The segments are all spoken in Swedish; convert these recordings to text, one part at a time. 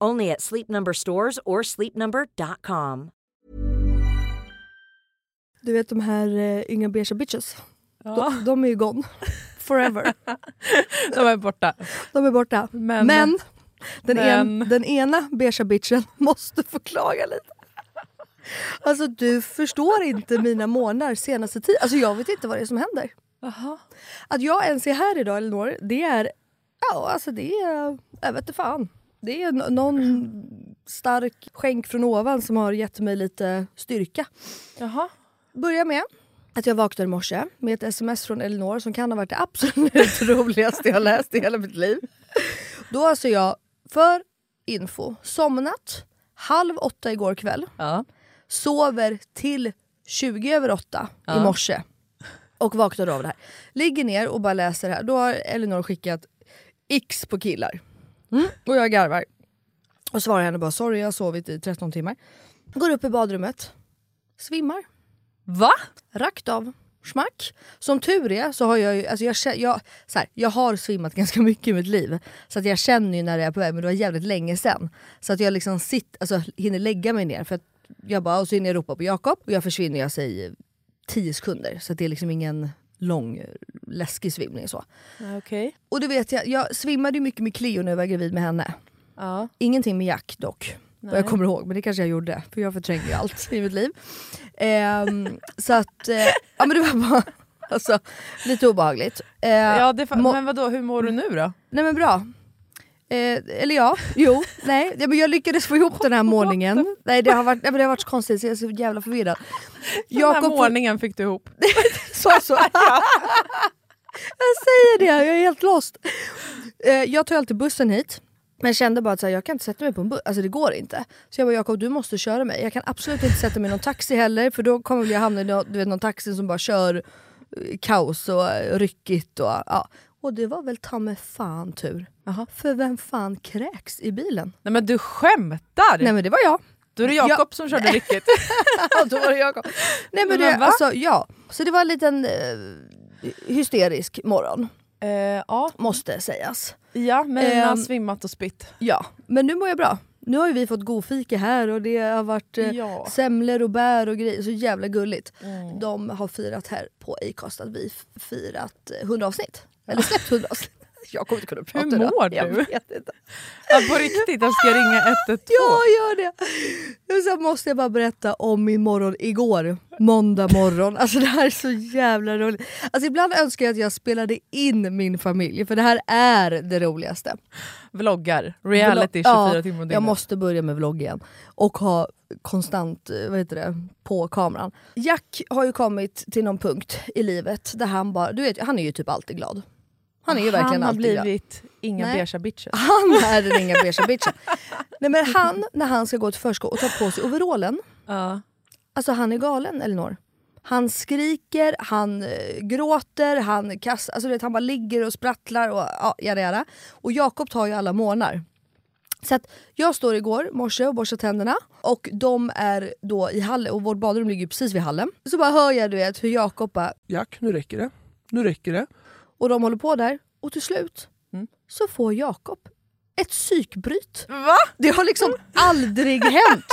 Only at Sleep Number stores or sleepnumber.com. Du vet de här uh, Inga Beige Bitches? De, de är ju gone. Forever. de är borta. De är borta. Men, Men den, men- En, den ena beigea bitchen måste få klaga lite. Alltså du förstår inte mina månader senaste tiden. Alltså jag vet inte vad det är som händer. Jaha. Att jag ens är här idag Elinor, det är... Ja alltså det är... Jag vet inte fan. Det är någon stark skänk från ovan som har gett mig lite styrka. Jaha. Börja med att jag vaknade i morse med ett sms från Elinor som kan ha varit det absolut roligaste jag läst i hela mitt liv. Då har alltså jag, för info, somnat halv åtta igår kväll. Ja. Sover till 20 över åtta i Ja. morse. Och vaknade av det här. Ligger ner och bara läser det här. Då har Elinor skickat X på killar. Mm. Och jag garvar. Och svarar henne bara sorry jag har sovit i 13 timmar. Går upp i badrummet. Svimmar. Va? Rakt av. Schmack. Som tur är så har jag ju, alltså jag, jag, så här, jag har svimmat ganska mycket i mitt liv. Så att jag känner ju när det är på väg men det var jävligt länge sen. Så att jag liksom sitt, alltså, hinner lägga mig ner. För att jag bara, och så hinner jag ropa på Jakob och jag försvinner jag säger 10 sekunder. Så det är liksom ingen lång läskig svimning så. Okej. Och du vet jag, jag svimmade mycket med Cleo när jag var gravid med henne. Ja. Ingenting med Jack dock. Vad jag kommer ihåg, men det kanske jag gjorde. För jag förtränger ju allt i mitt liv. Ehm, så att, eh, ja men det var bara alltså, lite obehagligt. Eh, Ja, det, men vadå, hur mår du nu då? Nej men bra. Eh, eller ja, jo, nej. Ja, men jag lyckades få ihop den här målningen. Nej det har varit, nej, men det har varit så konstigt så jag är så jävla förvirrad. Den här Jakob får- målningen fick du ihop. Så, så. jag säger det, jag är helt lost. Eh, jag tar alltid bussen hit. Men jag kände bara att här, jag kan inte sätta mig på en buss, alltså det går inte. Så jag bara Jakob du måste köra mig. Jag kan absolut inte sätta mig i någon taxi heller för då kommer jag hamna i nå- du vet, någon taxi som bara kör eh, kaos och eh, ryckigt. Och, ja. och det var väl ta mig fan tur. För vem fan kräks i bilen? Nej men du skämtar! Nej men det var jag. Då är det Jakob Ja. som körde rycket. Då var det Jakob. Nej men, Men det, alltså, ja. Så det var en liten eh, hysterisk morgon. Eh, ja. Måste sägas. ja, men den har svimmat och spytt. Ja, men nu mår jag bra. Nu har ju vi fått god fika här och det har varit eh, Ja. semlor och bär och grejer. Så jävla gulligt. Mm. De har firat här på Acast att vi firat eh, 100 avsnitt. Eller släppt 100 avsnitt. Jag kommer inte kunna prata Hur idag. mår Jag du? vet inte. Ja, på riktigt, jag ska ringa 112. Ja, gör det! Så måste jag bara berätta om min morgon igår. Måndag morgon. Alltså det här är så jävla roligt. Alltså ibland önskar jag att jag spelade in min familj för det här är det roligaste. Vloggar, reality 24 Ja, timmar om Jag måste börja med vloggen och ha konstant eh, vad heter det, på kameran. Jack har ju kommit till någon punkt i livet där han bara, du vet han är ju typ alltid glad. Han är ju verkligen Han har alltid glad. blivit inga Nej. beigea bitches. Han är den inga beigea bitchen. Nej men han, när han ska gå till förskolan och ta på sig overallen, Ja. alltså han är galen Elinor. Han skriker, han eh, gråter, han kastar, alltså vet, han bara ligger och sprattlar och ja, jada, jada. Och Jakob tar ju alla månar. Så att jag står igår morse och borstar tänderna och de är då i hallen och vårt badrum ligger precis vid hallen. Så bara hör jag du vet hur Jakob bara, Jack, nu räcker det. Nu räcker det. Och de håller på där och till slut Mm. så får Jakob ett psykbryt. Va? Det har liksom aldrig hänt.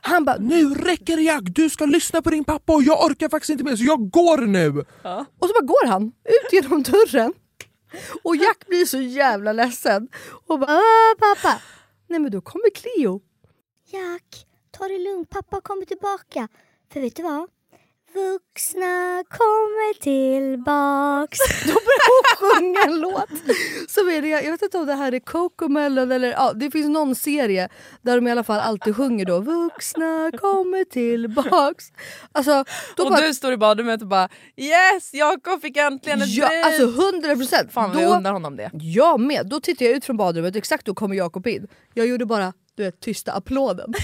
Han bara Nu räcker det Jack! Du ska lyssna på din pappa och jag orkar faktiskt inte mer så jag går nu! Och så bara går han ut genom dörren. Och Jack blir så jävla ledsen. Och bara "Ah, pappa. Nej men då kommer Cleo. Jack, ta det lugnt. Pappa kommer tillbaka. För vet du vad? Vuxna kommer tillbaks. Då börjar hon sjunga en låt. Som är det, jag vet inte om det här är Cocomelon eller ja, det finns någon serie där de i alla fall alltid sjunger då Vuxna kommer tillbaks. Alltså, då Och bara, du står i badrummet och bara yes, Jakob fick äntligen ett ja, dejt! alltså 100 procent. Fan vi undrar honom det. Jag med. Då tittar jag ut från badrummet exakt då kommer Jakob in. Jag gjorde bara du vet, tysta applåden.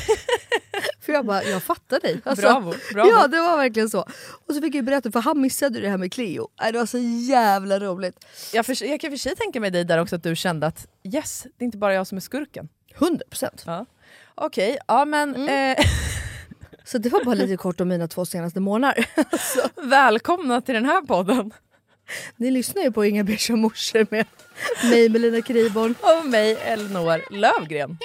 För jag bara, jag fattar dig. Alltså, Bravo, bravo. Ja det var verkligen så. Och så fick jag berätta för han missade det här med Cleo. Nej, Det var så jävla roligt. Jag, för, jag kan för sig tänka mig dig där också att du kände att yes, det är inte bara jag som är skurken. 100 procent. Ja. Okej, ja men Mm. eh, Så det var bara lite kort om mina två senaste månader. välkomna till den här podden. Ni lyssnar ju på Inga beiga morsor med mig Melina Kriborn. Och mig Elinor Lövgren.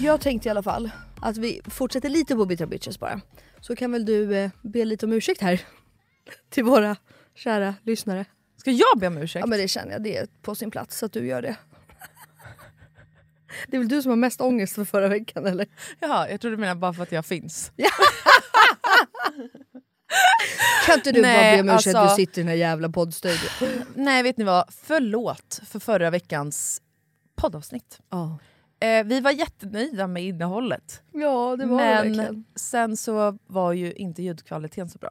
Jag tänkte i alla fall att vi fortsätter lite på Bittra Bitches bara. Så kan väl du eh, be lite om ursäkt här. Till våra kära lyssnare. Ska jag be om ursäkt? Ja men det känner jag, det är på sin plats att du gör det. Det är väl du som har mest ångest för förra veckan eller? Jaha, jag tror du menar bara för att jag finns. Kan inte du bara be om ursäkt att alltså- du sitter i den här jävla poddstudion? Nej vet ni vad, förlåt för förra veckans poddavsnitt. Ja. Eh, vi var jättenöjda med innehållet. Ja det var det verkligen. Men sen så var ju inte ljudkvaliteten så bra.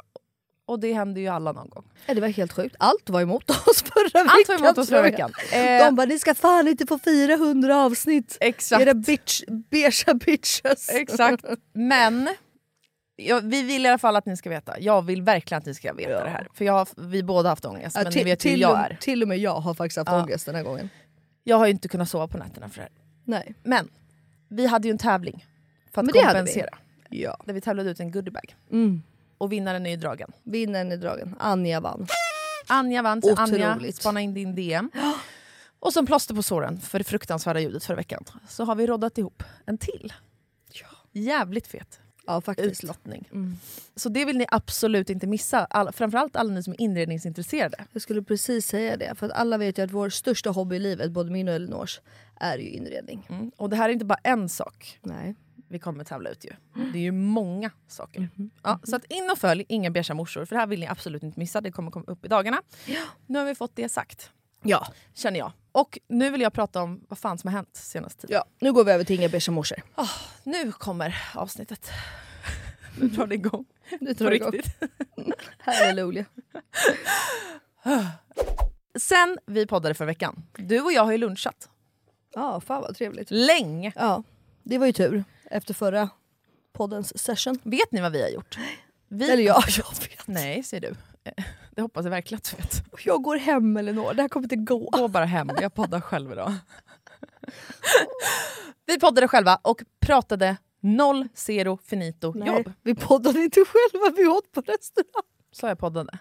Och det händer ju alla någon gång. Ja, det var helt sjukt. Allt var emot oss förra veckan. Allt var emot oss förra veckan. Eh, De bara, ni ska fan inte få 400 avsnitt. exakt. Era bitch, beiga bitches. Exakt. Men ja, vi vill i alla fall att ni ska veta. Jag vill verkligen att ni ska veta det här. För jag har, vi båda haft ångest, Ja, men till, ni vet hur jag är. till och med jag har faktiskt haft Ja. ångest den här gången. Jag har ju inte kunnat sova på nätterna för det här. Nej. Men vi hade ju en tävling för att Men det hade vi. kompensera. Ja. Där vi tävlade ut en goodiebag. Mm. Och vinnaren är ju dragen. Vinnaren är dragen. Anja vann. Anja vann, så Anja Otroligt. spana in din DM. Och som plåster på såren för det fruktansvärda ljudet förra veckan så har vi roddat ihop en till. Jävligt fet Ja faktiskt. utlottning. Mm. Så det vill ni absolut inte missa. All, framförallt alla ni som är inredningsintresserade. Jag skulle precis säga det. För att alla vet ju att vår största hobby i livet, både min och Elinors, är ju inredning. Mm. Och det här är inte bara en sak Nej. vi kommer tävla ut ju. Det är ju många saker. Mhm. Ja, så att in och följ Inga beiga morsor för det här vill ni absolut inte missa. Det kommer komma upp i dagarna. Nu har vi fått det sagt. Ja. Känner jag. Och nu vill jag prata om vad fan som har hänt senaste tiden. ja. Nu går vi över till Inga beiga morsor. Nu kommer avsnittet. Nu drar det igång. Nu drar det igång. riktigt. Halleluja. Sen vi poddade för veckan. Du och jag har ju lunchat. Ja, fan vad trevligt. Länge. Ja, det var ju tur efter förra poddens session. Vet ni vad vi har gjort? Vi... Eller ja, jag vet. Nej, säger du. Det hoppas jag verkligen att du vet. Jag går hem Elinor, det här kommer inte gå. Gå bara hem, jag poddar själv idag. Vi poddade själva och pratade noll, zero, finito, Nej, jobb. vi poddade inte själva, vi åt på restaurang. Så jag poddade.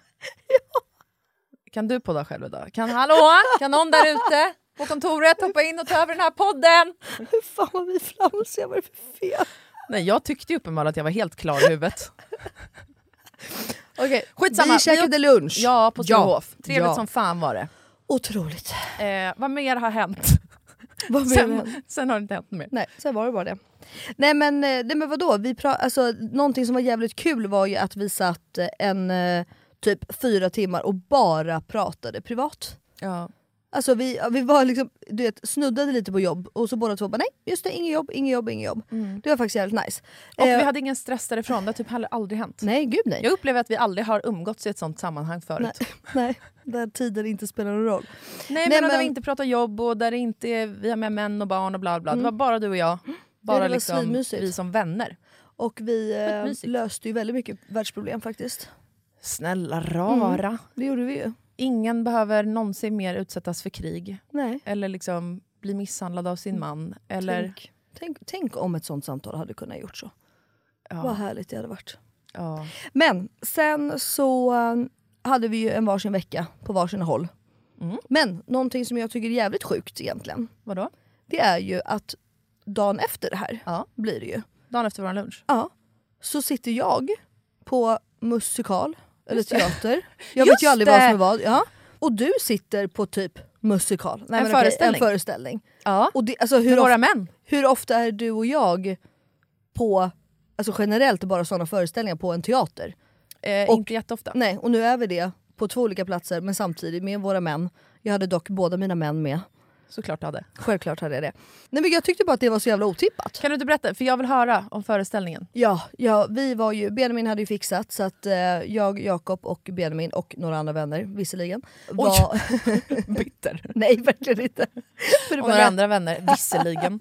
Kan du podda själv idag? Kan, hallå? Kan någon där ute på kontoret hoppa in och ta över den här podden? Hur fan vad vi flamsiga, vad är det för fel? Nej, jag tyckte ju uppenbarligen att jag var helt klar i huvudet. Okej, Skitsamma, vi käkade lunch. Ja, på Sturehof. Trevligt Ja. som fan var det. Otroligt. Eh, vad mer har hänt? Vad Sen, du? sen har det inte hänt mer. Nej, sen var det bara det. Nej men, eh, nej, men vadå, vi pra- alltså, någonting som var jävligt kul var ju att vi satt eh, en eh, typ fyra timmar och bara pratade privat. Ja. Alltså vi, vi var liksom, du vet, snuddade lite på jobb och så båda två bara nej just det, inget jobb, inget jobb, inget jobb. Det var faktiskt jävligt nice. Och Eh, vi hade ingen stress därifrån, det har typ heller aldrig hänt. Nej gud nej. Jag upplever att vi aldrig har umgåtts i ett sånt sammanhang förut. Nej, nej, där tiden inte spelar någon roll. Nej, Nej, men, och där men- vi inte pratar jobb och där det inte är, vi har med män och barn och bla bla. Det var bara du och jag. Bara var liksom vi som vänner. Och vi eh, löste ju väldigt mycket världsproblem faktiskt. Snälla rara. Det gjorde vi ju. Ingen behöver någonsin mer utsättas för krig. Nej. Eller liksom bli misshandlad av sin man. Eller, Tänk, tänk, tänk om ett sånt samtal hade kunnat gjort så. Vad ja, härligt det hade varit. ja. Men sen så um, hade vi ju en varsin vecka på varsin håll. Mm. Men någonting som jag tycker är jävligt sjukt egentligen. Vadå? Det är ju att dagen efter det här Ja. blir det ju. Dagen efter vår lunch. Ja. Så sitter jag på musikal eller teater. Jag vet ju aldrig vad som är vad. Ja. Och du sitter på typ musikal. Nej, En men okej, föreställning. en föreställning. Ja. Och det, alltså, hur, Med våra of, män. hur ofta är du och jag på, alltså generellt bara sådana föreställningar på en teater? Eh, Och- inte jätteofta. Nej, och nu är vi det på två olika platser men samtidigt med våra män. Jag hade dock båda mina män med. Såklart du hade. Självklart hade jag det. Nej men jag tyckte bara att det var så jävla otippat. Kan du inte berätta? För jag vill höra om föreställningen. Ja, ja vi var ju, Benjamin hade ju fixat så att eh, jag, Jakob och Benjamin och några andra vänner visserligen var... Bitter. nej verkligen inte. För Och några andra vänner, visserligen.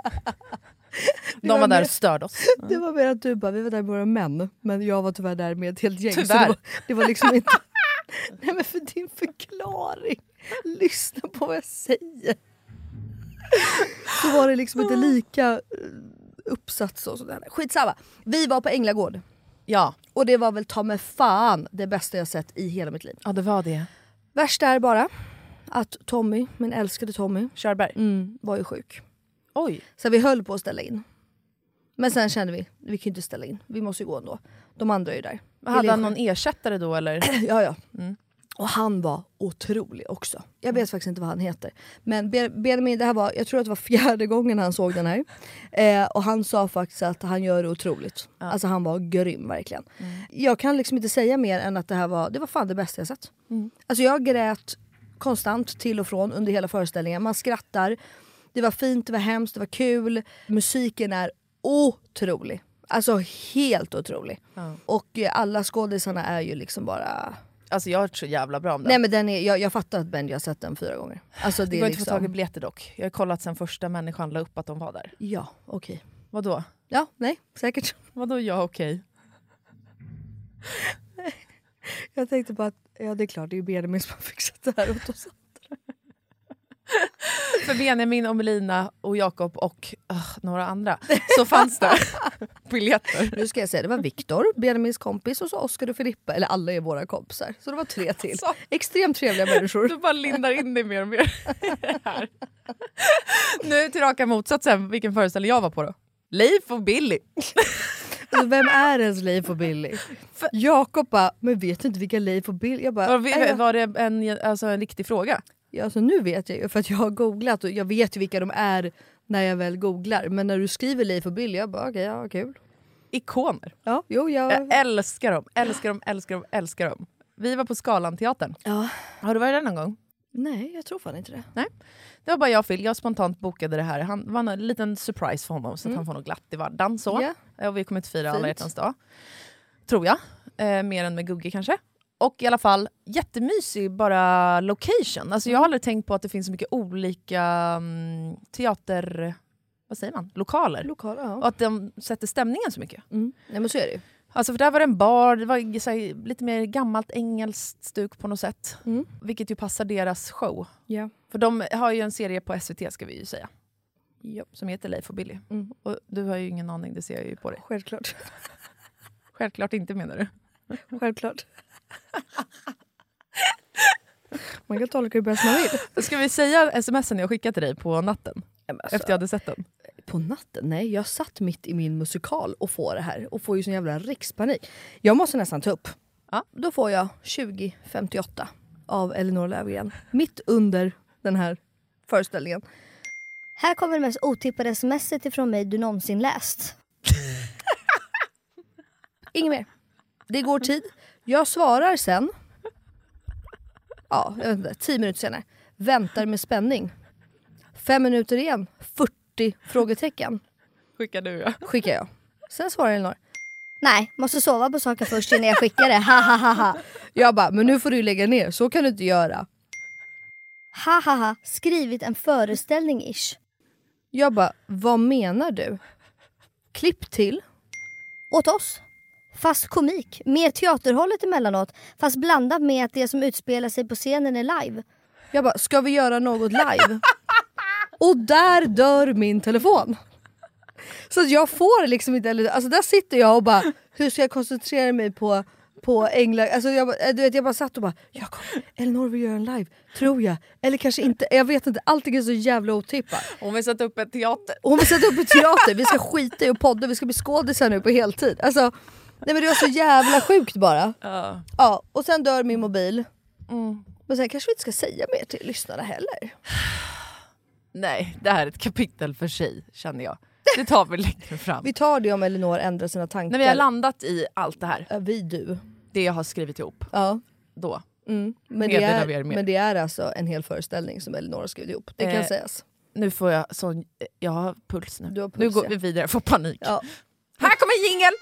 De var var där och störde oss. det var mer att du bara, vi var där med våra män men jag var tyvärr där med ett helt gäng. Så det Tyvärr. var, det var liksom inte... nej men för din förklaring, lyssna på vad jag säger. Så var det liksom inte lika eh, uppsats och sådär. Skitsamma. Vi var på Änglagård. Ja. Och det var väl ta med fan det bästa jag sett i hela mitt liv. ja, det var det. Värst är bara att Tommy, min älskade Tommy, Körberg. mm, var ju sjuk. Oj. Så vi höll på att ställa in. Men sen kände vi, vi kan ju inte ställa in. Vi måste ju gå ändå. De andra är ju där. Hade han någon ersättare då eller? Ja, ja. Mm. Och han var otrolig också. Jag vet faktiskt inte vad han heter. Men Be- Benjamin, det här var, jag tror att det var fjärde gången han såg den här. Eh, och han sa faktiskt att han gör det otroligt. Alltså han var grym verkligen. Jag kan liksom inte säga mer än att det här var, det var fan det bästa jag sett. Alltså jag grät konstant till och från under hela föreställningen. Man skrattar. Det var fint, det var hemskt, det var kul. Musiken är otrolig. Alltså helt otrolig. Ja. Och eh, alla skådisarna är ju liksom bara... Alltså jag har hört så jävla bra om den. Nej men den är, jag, jag fattar att Benji har sett den fyra gånger. Alltså det det går är inte att få tag i liksom... biljetter dock. Jag har kollat sen första människan la upp att de var där. Ja, okej. Vadå? Ja, nej, säkert. Vadå ja okej? Jag tänkte bara att, ja det är klart, det är ju Benjamin som har fixat det här åt oss. För Benjamin och Melina och Jakob och uh, några andra så fanns det biljetter. Nu ska jag säga, det var Viktor, Benjamins kompis och så Oskar och Filippa, eller alla är våra kompisar. Så det var tre till. Så. Extremt trevliga människor. Du bara lindar in dig mer och mer här. Nu till raka motsatsen, vilken föreställning jag var på då? Leif och Billy. Alltså, vem är ens Leif och Billy? Jakob bara, men vet du inte vilka Leif och Billy? Jag bara, Var, "Nej, jag- var det en, alltså en riktig fråga? Ja, alltså nu vet jag ju för att jag har googlat och jag vet ju vilka de är när jag väl googlar. Men när du skriver Leif och Billy, jag bara okej, ja kul. Ikoner. Ja, jo, jag... Jag älskar dem, älskar dem, älskar dem, älskar dem. Vi var på Skalan-teatern. Ja. Har du varit där någon gång? Nej, jag tror fan inte det. Det var bara jag och Phil, jag spontant bokade det här. Han, var en liten surprise för honom så att han får något glatt i vardagen. Så. Eh, Och vi kommer att fira Fint. alla hjärtans dag. Tror jag. Eh, mer än med Gugge kanske. Och i alla fall jättemysig bara location. Alltså jag har aldrig tänkt på att det finns så mycket olika mm, teater... Vad säger man? Lokaler. Lokal, Och ja. att de sätter stämningen så mycket. Mm. Nej men så är det ju. Alltså för där var det en bar, det var så här, lite mer gammalt engelskt stuk på något sätt. Mm. Vilket ju passar deras show. Ja. För de har ju en serie på SVT ska vi ju säga. Ja. Som heter Leif och Billy. Mm. Och du har ju ingen aning, det ser jag ju på dig. Självklart. Självklart inte menar du? Självklart. Man kan tolka hur bäst man vill. Ska vi säga smsen jag skickade till dig på natten? Alltså, Efter jag hade sett den? På natten? Nej, jag satt mitt i min musikal och får det här och får ju sån jävla rikspanik. Jag måste nästan ta upp. Ja. Då får jag 2058 av Elinor Löfgren. Mitt under den här föreställningen. Här kommer det mest otippade smset ifrån mig du någonsin läst. Inget mer. Det går tid. Jag svarar sen. Ja, jag vet inte. Tio minuter senare. Väntar med spänning. Fem minuter igen. 40 frågetecken. Skickar du ja. Skickar jag. Sen svarar Elinor. Nej, måste sova på saker först innan jag skickar det. Ha ha ha ha. Jag bara, men nu får du lägga ner. Så kan du inte göra. Ha ha ha. Skrivit en föreställning ish. Jag bara, vad menar du? Klipp till. Åt oss. Fast komik. Mer teaterhållet emellanåt, fast blandat med att det som utspelar sig på scenen är live. Jag bara, ska vi göra något live? och där dör min telefon. Så att jag får liksom inte, alltså där sitter jag och bara, hur ska jag koncentrera mig på på Änglar, alltså jag, du vet, jag bara satt och bara Jakob, Elinor vill göra en live, tror jag. Eller kanske inte, jag vet inte, allting är så jävla otippat. Om vi sätter upp en teater. Hon vill sätta upp en teater, vi ska skita i att podda, vi ska bli skådisar nu på heltid. Alltså, nej men det var så jävla sjukt bara. Ja. Ja, och sen dör min mobil. Mm. Men sen kanske vi inte ska säga mer till lyssnarna heller. Nej, det här är ett kapitel för sig känner jag. Det tar vi längre fram. Vi tar det om Elinor ändrar sina tankar. När vi har landat i allt det här, Ja, vi du. det jag har skrivit ihop, Ja. då. Mm. Men, det är, men det är alltså en hel föreställning som Elinor har skrivit ihop. Det kan Eh, sägas. Nu får jag sån, jag har puls nu. Du har nu puls, går ja. vi vidare, jag får panik. Ja. Här kommer jingel!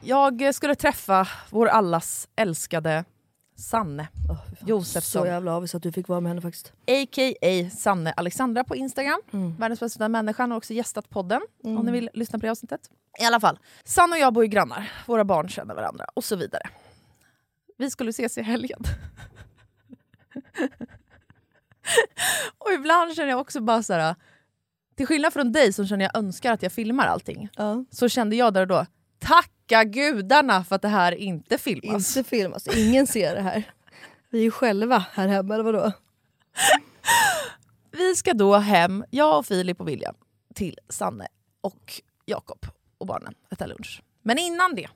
Jag skulle träffa vår allas älskade Sanne fan. Josefsson. Så jävla avis att du fick vara med henne faktiskt. a.k.a. Sanne Alexandra på Instagram. Mm. Världens bästa människa. Hon har också gästat podden om ni vill lyssna på det avsnittet. I alla fall, Sanne och jag bor ju grannar. Våra barn känner varandra och så vidare. Vi skulle ses i helgen. och ibland känner jag också bara så här. Till skillnad från dig som känner jag önskar att jag filmar allting. Ja. Så kände jag där och då, tacka gudarna för att det här inte filmas. Inte filmas, ingen ser det här. Vi är ju själva här hemma, eller vadå? Vi ska då hem, jag och Filip och William, till Sanne och Jakob och barnen äta lunch. Men innan det,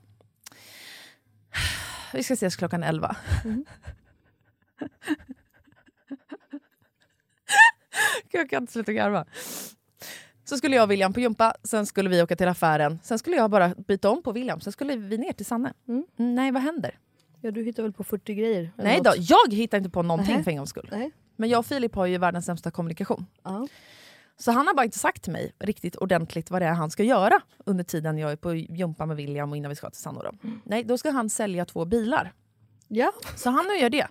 vi ska ses klockan 11. jag kan inte sluta garva. Så skulle jag och William på gympa, sen skulle vi åka till affären, sen skulle jag bara byta om på William, sen skulle vi ner till Sanne. Mm. nej, vad händer? Ja, du hittar väl på 40 grejer? Nej då, jag hittar inte på någonting Nähä. för en gångs skull. Nej. Men jag och Filip har ju världens sämsta kommunikation. Ja. Så han har bara inte sagt till mig riktigt ordentligt vad det är han ska göra under tiden jag är på jumpa med William och innan vi ska till Sanna. Då. Nej, då ska han sälja två bilar. ja. Så han gör det.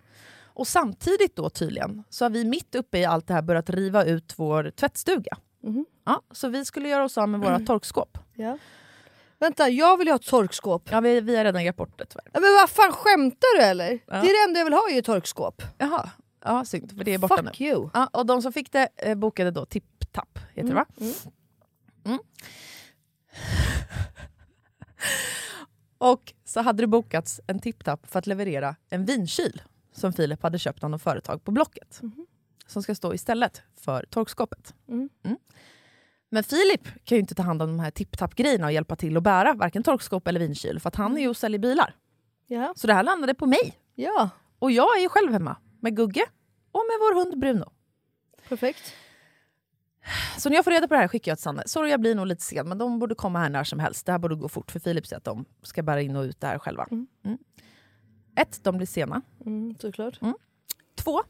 Och samtidigt då tydligen så har vi mitt uppe i allt det här börjat riva ut vår tvättstuga. Mhm. Ja, så vi skulle göra oss av med våra torkskåp. ja. Vänta, jag vill ju ha ett torkskåp. Ja, vi, vi har redan gett bort det tyvärr. Ja, men vad fan skämtar du eller? Ja. Det är det enda jag vill ha är ju ett torkskåp. Jaha, ja, synd för det är borta Fuck nu. you. Ja, och de som fick det eh, bokade då Tipp-Tapp, heter det va? Mm. Och så hade det bokats en Tipp-Tapp för att leverera en vinkyl som Filip hade köpt av något företag på Blocket. Som ska stå istället för torkskåpet. Mm. Mm. Men Filip kan ju inte ta hand om de här Tipp-Tapp-grejerna och hjälpa till att bära varken torkskåp eller vinkyl för att han är ju och säljer bilar. Ja. Så det här landade på mig. ja, Och jag är ju själv hemma med Gugge och med vår hund Bruno. perfekt. Så när jag får reda på det här skickar jag till Sanne. Sorry jag blir nog lite sen men de borde komma här när som helst. Det här borde gå fort för Filip säger att de ska bära in och ut det här själva. Mm. Mm. Ett, de blir sena. Mm, såklart. Två,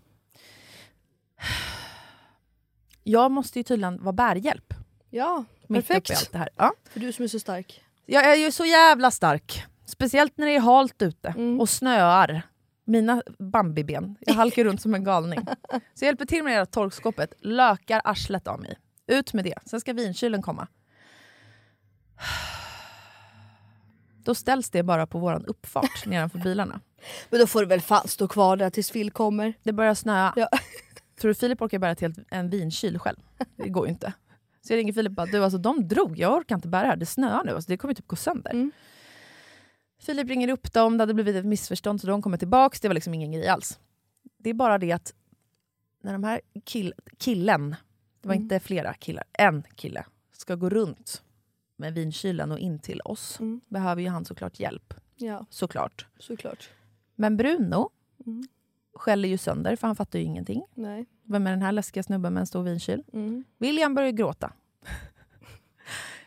jag måste ju tydligen vara bärhjälp. Ja, Mitt uppe i perfekt. allt det här. Ja. För du som är så stark. Jag är ju så jävla stark. Speciellt när det är halt ute Mm. och snöar. Mina Bambi-ben. Jag halkar runt som en galning. Så jag hjälper till med det här torkskåpet. Lökar arslet av mig. Ut med det. Sen ska vinkylen komma. Då ställs det bara på våran uppfart nedanför bilarna. Men då får du väl fan stå kvar där tills Phil kommer. Det börjar snöa. Ja. Tror du Filip orkar bära ett helt, en vinkyl själv? Det går ju inte. Så jag ringer Filip och bara, du alltså de drog, jag orkar inte bära det här, det snöar nu, alltså, det kommer typ gå sönder. Mm. Filip ringer upp dem, det hade blivit ett missförstånd så de kommer tillbaks, det var liksom ingen grej alls. Det är bara det att när de här kill, killen, det var Mm. inte flera killar, en kille, ska gå runt med vinkylen och in till oss, Mm. behöver ju han såklart hjälp. Ja, Såklart. såklart. Men Bruno Mm. Skäller ju sönder för han fattar ju ingenting. Nej. Vem är den här läskiga snubben med en stor vinkyl? Mm. William börjar gråta.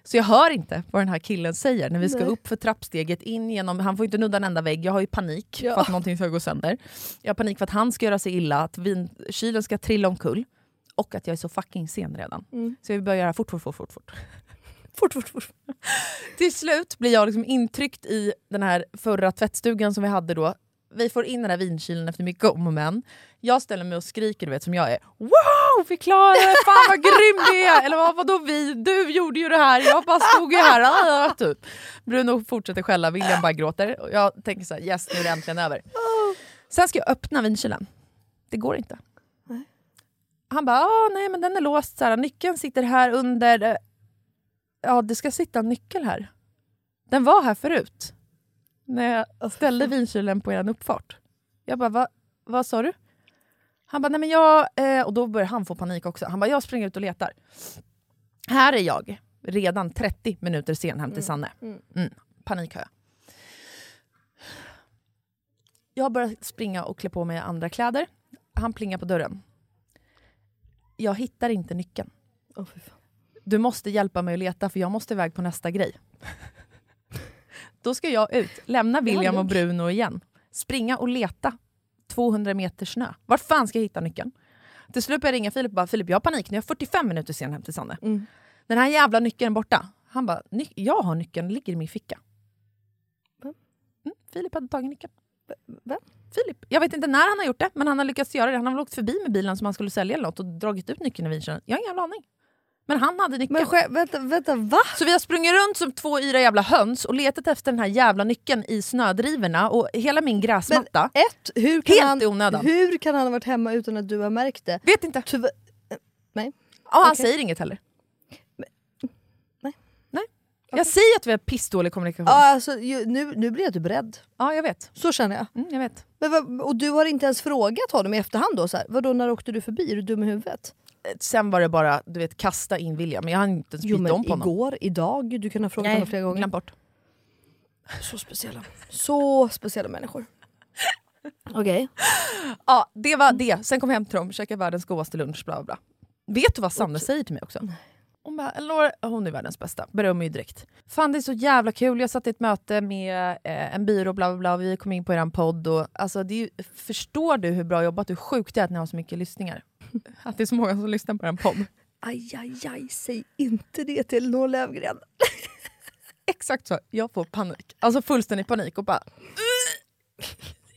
Så jag hör inte vad den här killen säger när vi ska Nej. upp för trappsteget in genom... Han får inte nudda en enda vägg. Jag har ju panik Ja. för att någonting ska gå sönder. Jag har panik för att han ska göra sig illa, att vinkylen ska trilla omkull. Och att jag är så fucking sen redan. Mm. Så vi börjar göra fort, fort, fort, fort, fort. Fort, fort, fort. Till slut blir jag liksom intryckt i den här förra tvättstugan som vi hade då. Vi får in den här vinkylen efter mycket om och men. Jag ställer mig och skriker du vet som jag är. Wow! Det! Fan vad grym vi är! Eller vad, vadå vi? Du gjorde ju det här, jag bara stod ju här. Ah, typ. Bruno fortsätter skälla, William bara gråter. Och jag tänker så här, yes nu är det äntligen över. Sen ska jag öppna vinkylen. Det går inte. Han bara, ah, nej men den är låst, så här, nyckeln sitter här under. Ja, det ska sitta en nyckel här. Den var här förut. När jag ställde vinkylen på er uppfart. Jag bara, Va, vad sa du? Han bara, nej men jag... Eh, och då börjar han få panik också. Han bara, jag springer ut och letar. Här är jag, redan 30 minuter sen hem till Sanne. Mm, panik har jag. Jag börjar springa och klä på mig andra kläder. Han plingar på dörren. Jag hittar inte nyckeln. Fan. Du måste hjälpa mig att leta för jag måste iväg på nästa grej. Då ska jag ut, lämna William och Bruno igen. Springa och leta 200 meter snö. Vart fan ska jag hitta nyckeln? Till slut börjar jag ringa Filip och bara “Filip, jag har panik, nu är jag 45 minuter sen hem till Sanne. Mm. Den här jävla nyckeln är borta. Han bara “Ny- “Jag har nyckeln, den ligger i min ficka”. Va? Mm, Filip hade tagit nyckeln. Va? Filip. Jag vet inte när han har gjort det, men han har lyckats göra det. Han har väl åkt förbi med bilen som han skulle sälja eller något och dragit ut nyckeln i vinkölen. Jag har ingen jävla aning. Men han hade nyckeln. Men vänta, vänta, va? Så vi har sprungit runt som två yra jävla höns och letat efter den här jävla nyckeln i snödrivorna och hela min gräsmatta. Ett, hur kan, Helt han, i onödan. hur kan han ha varit hemma utan att du har märkt det? Vet inte. Tyvärr, nej. Ja, han Okej. säger inget heller. Jag säger att vi har pissdålig kommunikation. Ja, Ja, alltså, ju, nu, nu blir jag typ rädd. jag vet. Så känner jag. Mm, jag vet. Men vad, och du har inte ens frågat honom i efterhand då? Så här, vadå, när åkte du förbi? Är du dum i huvudet? Sen var det bara du vet, kasta in William, men jag hann inte ens Jo byta men om på honom. igår, idag, du kan ha frågat honom flera gånger. glöm bort. Så speciella. Så speciella människor. Okej. Ja, det var det. Sen kom jag hem till dem, käkade världens godaste lunch, bla bla bla. Vet du vad Sanne säger till mig också? Hon bara, Elinor, hon är världens bästa, berömmer ju direkt. Fan det är så jävla kul, jag satt i ett möte med eh, en byrå, bla bla bla, vi kom in på er podd. Och, alltså, det ju, förstår du hur bra jobbat, hur sjukt det är att ni har så mycket lyssningar? Att det är så många som lyssnar på er podd. Aj, aj, aj, säg inte det till Elinor Löfgren. Exakt så, jag får panik. Alltså fullständig panik och bara...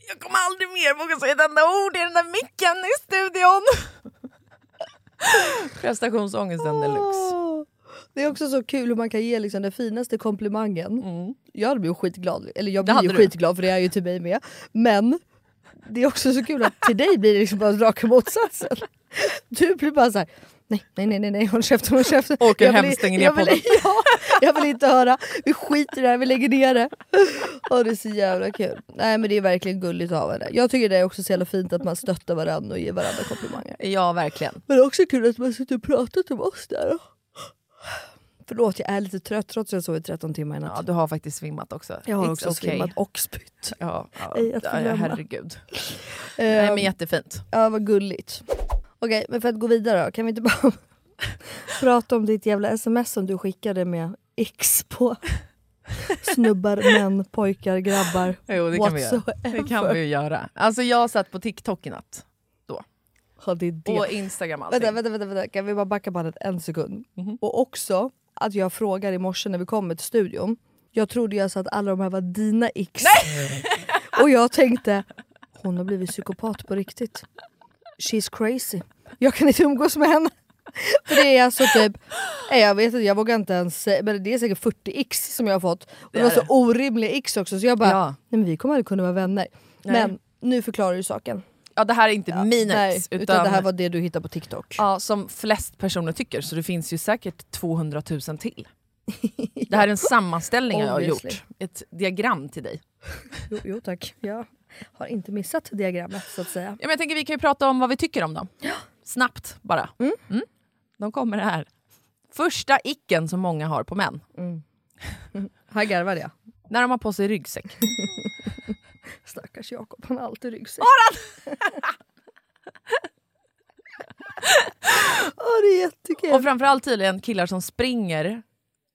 Jag kommer aldrig mer våga säga ett enda ord i den där micken i studion. Prestationsångesten deluxe. Åh. Det är också så kul hur man kan ge liksom den finaste komplimangen. Jag hade blivit skitglad, eller jag blir ju du. skitglad för det är ju till mig med. Men det är också så kul att till dig blir det liksom bara raka motsatsen. Du blir bara så här. Nej, nej, nej, nej, nej, håll käften, håll käften. Åker Jag hem, stänger ner podden. ja, jag vill inte höra, vi skiter i det här, vi lägger ner det. Åh, det är så jävla kul. Nej men det är verkligen gulligt av henne. Jag tycker det är också så jävla fint att man stöttar varandra och ger varandra komplimanger. Ja, verkligen. Men det är också kul att man sitter och pratar om oss där. Förlåt jag är lite trött trots att jag sovit 13 timmar i natt. Ja, du har faktiskt svimmat också. jag har It's också okay. svimmat och spytt. Ja, ja. Ej ja, herregud. Nej, Ehm, men jättefint. Ja vad gulligt. Okej men för att gå vidare då, kan vi inte bara prata om ditt jävla sms som du skickade med X på? Snubbar, män, pojkar, grabbar. Jo, det kan vi göra. Det kan vi ju göra. Alltså jag satt på TikTok i natt. Ja, det är det. Och Instagram allting. Vänta, vänta, vänta, vänta, kan vi bara backa bandet en sekund? Mhm. Och också att jag frågar i morse när vi kommer till studion. Jag trodde jag sa att alla de här var dina ex. Och jag tänkte, hon har blivit psykopat på riktigt. She's crazy. Jag kan inte umgås med henne. För det är alltså typ, jag vet inte, jag vågar inte ens men det är säkert 40 ex som jag har fått. Och det var så orimliga ex också så jag bara, Ja. nej men vi kommer aldrig kunna vara vänner. Nej. Men nu förklarar du saken. Ja, det här är inte mina Nej, ex. utan, Utan, det här var det du hittade på TikTok. ja, som flest personer tycker, så det finns ju säkert 200 000 till. Det här är en sammanställning jag har gjort. Ett diagram till dig. Jo, jo tack, jag har inte missat diagrammet så att säga. Ja, men jag tänker vi kan ju prata om vad vi tycker om dem. Snabbt bara. Mm. De kommer här. Första icken som många har på män. Här garvade jag. När de har på sig ryggsäck. Stackars Jakob, han har alltid ryggsäck. Åh det är jättekul. Och framförallt tydligen killar som springer.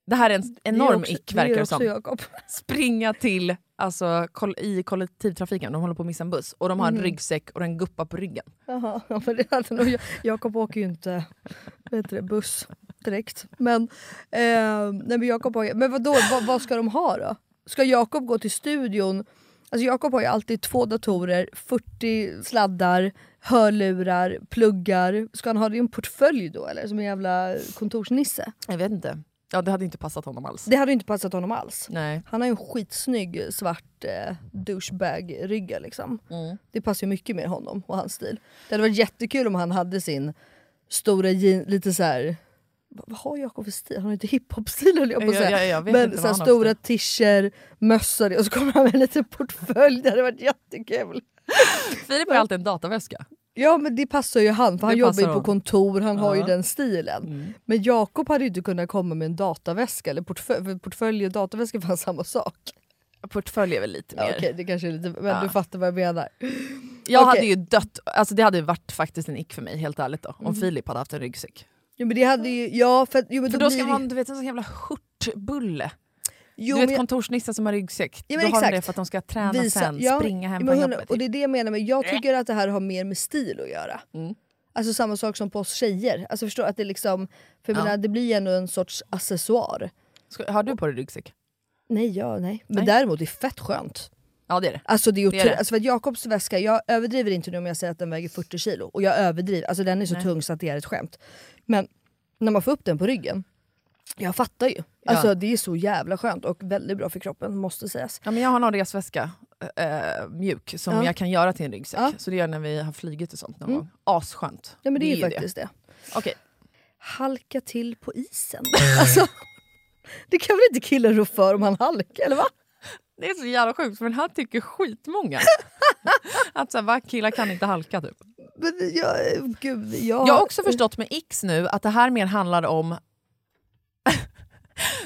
Det här är en enorm ick verkar det som. Jakob. Springa till alltså, i kollektivtrafiken, de håller på att missa en buss och de har Mm. en ryggsäck och en guppa på ryggen. Jaha, ja, men det hade nog, Jakob åker ju inte heter det, buss direkt. Men, eh, nej, men, Jakob, har- men vadå, vad, vad ska de ha då? Ska Jakob gå till studion Alltså Jakob har ju alltid två datorer, 40 sladdar, hörlurar, pluggar. Ska han ha det i en portfölj då eller? Som en jävla kontorsnisse? Jag vet inte. Ja, det hade inte passat honom alls. Det hade ju inte passat honom alls. Nej. Han har ju en skitsnygg svart eh, douchebag-rygga liksom. Mm. Det passar ju mycket mer honom och hans stil. Det hade varit jättekul om han hade sin stora jean, lite så här. Vad har Jakob för stil? Han har inte hiphop-stil höll jag på att Jag- säga. jag- jag vet Men så stora för t-shirt, mössor och så kommer han med en liten portfölj. Det hade varit jättekul. Filip har ju alltid en dataväska. Ja men det passar ju han för han Det jobbar ju på kontor, han har ju Ja. den stilen. Mm. Men Jakob hade ju inte kunnat komma med en dataväska eller portfölj, för portfölj och dataväska var samma sak. Portfölj är väl lite Ja, mer. Okej det kanske är lite, men Ja. du fattar vad jag menar. Jag Okej. hade ju dött, alltså det hade ju varit faktiskt en ick för mig helt ärligt då. Om Mm. Filip hade haft en ryggsäck. Jo, men det hade ju, ja för, jo, men För då då ska det- man, du vet en sån jävla skjortbulle. Jo, du vet kontorsnissar som har ryggsäck. Ja, då har de det för att de ska träna Visa- sen, ja, springa hem från jobbet. och det är det jag menar, men jag tycker att det här har mer med stil att göra. Mm. Alltså samma sak som på oss tjejer. Alltså förstår att det liksom, för Ja. menar, det blir ju ändå en sorts accessoar. Ska, har du på dig ryggsäck? Nej, ja, nej. Men Nej. däremot det är fett skönt. Ja det är det. Alltså det är, Det är det. Alltså för att Jakobs väska, jag överdriver inte nu om jag säger att den väger 40 kilo. Och jag överdriver, alltså den är så Nej. tung så att det är ett skämt. Men när man får upp den på ryggen, jag fattar ju. Alltså det är så jävla skönt och väldigt bra för kroppen måste sägas. Ja, men jag har någon resväska, äh, mjuk, som Ja. jag kan göra till en ryggsäck. Ja. Så det gör jag när vi har flugit och sånt någon Mm. gång. Asskönt. Ja men det, är ju faktiskt det. Okej. Halka till på isen. alltså, det kan väl inte killen rå för om han halkar eller va? Det är så jävla sjukt för den här tycker skitmånga. att så här, va, killar kan inte halka typ. Men jag, gud, jag, Jag har också förstått med X nu att det här mer handlar om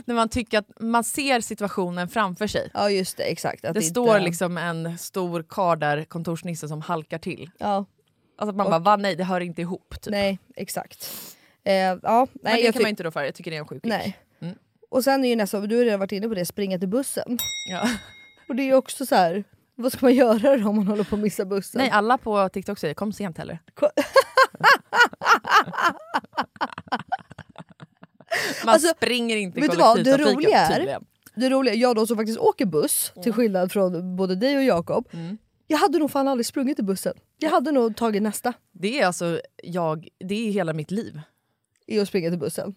när man tycker att man ser situationen framför sig. Ja just det, exakt. Att Det inte- står liksom en stor kar där, kontorsnisse, som halkar till. Ja, Alltså att man Och- bara, va, nej det hör inte ihop. Typ. nej exakt. Eh, ja, Men nej, det jag kan man inte rå för, jag tycker det är en sjuk nej. Mm. Och sen är ju nästa, du har redan varit inne på det, springa till bussen. Ja. Och det är ju också så här. vad ska man göra då om man håller på att missa bussen? Nej, alla på TikTok säger kom sent heller. Man Alltså, springer inte i vad, det kollektivtrafiken roliga är- tydligen. Det roliga, jag då som faktiskt åker buss, till skillnad från både dig och Jakob. Mm. Jag hade nog fan aldrig sprungit i bussen. Jag hade nog tagit nästa Det är alltså jag, det är hela mitt liv. i att springa till bussen.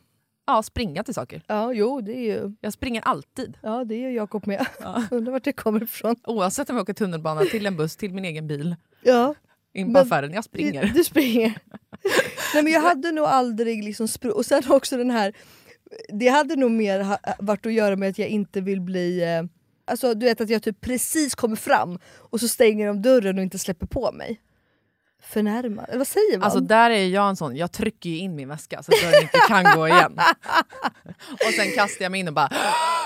Ja, springa till saker. Ja, jo det är ju, Jag springer alltid. ja, det är Jakob med. Ja. Undrar vart det kommer ifrån. Oavsett om jag åker tunnelbana, till en buss, till min egen bil, Ja, in på Men- affären. Jag springer. Du springer. Nej men jag hade nog aldrig liksom Och sen också den här, det hade nog mer varit att göra med att jag inte vill bli eh, Alltså du vet att jag typ precis kommer fram och så stänger de dörren och inte släpper på mig. Förnärmad, eller vad säger man? Alltså där är jag en sån, jag trycker ju in min väska så att dörren inte kan gå igen. Och sen kastar jag mig in och bara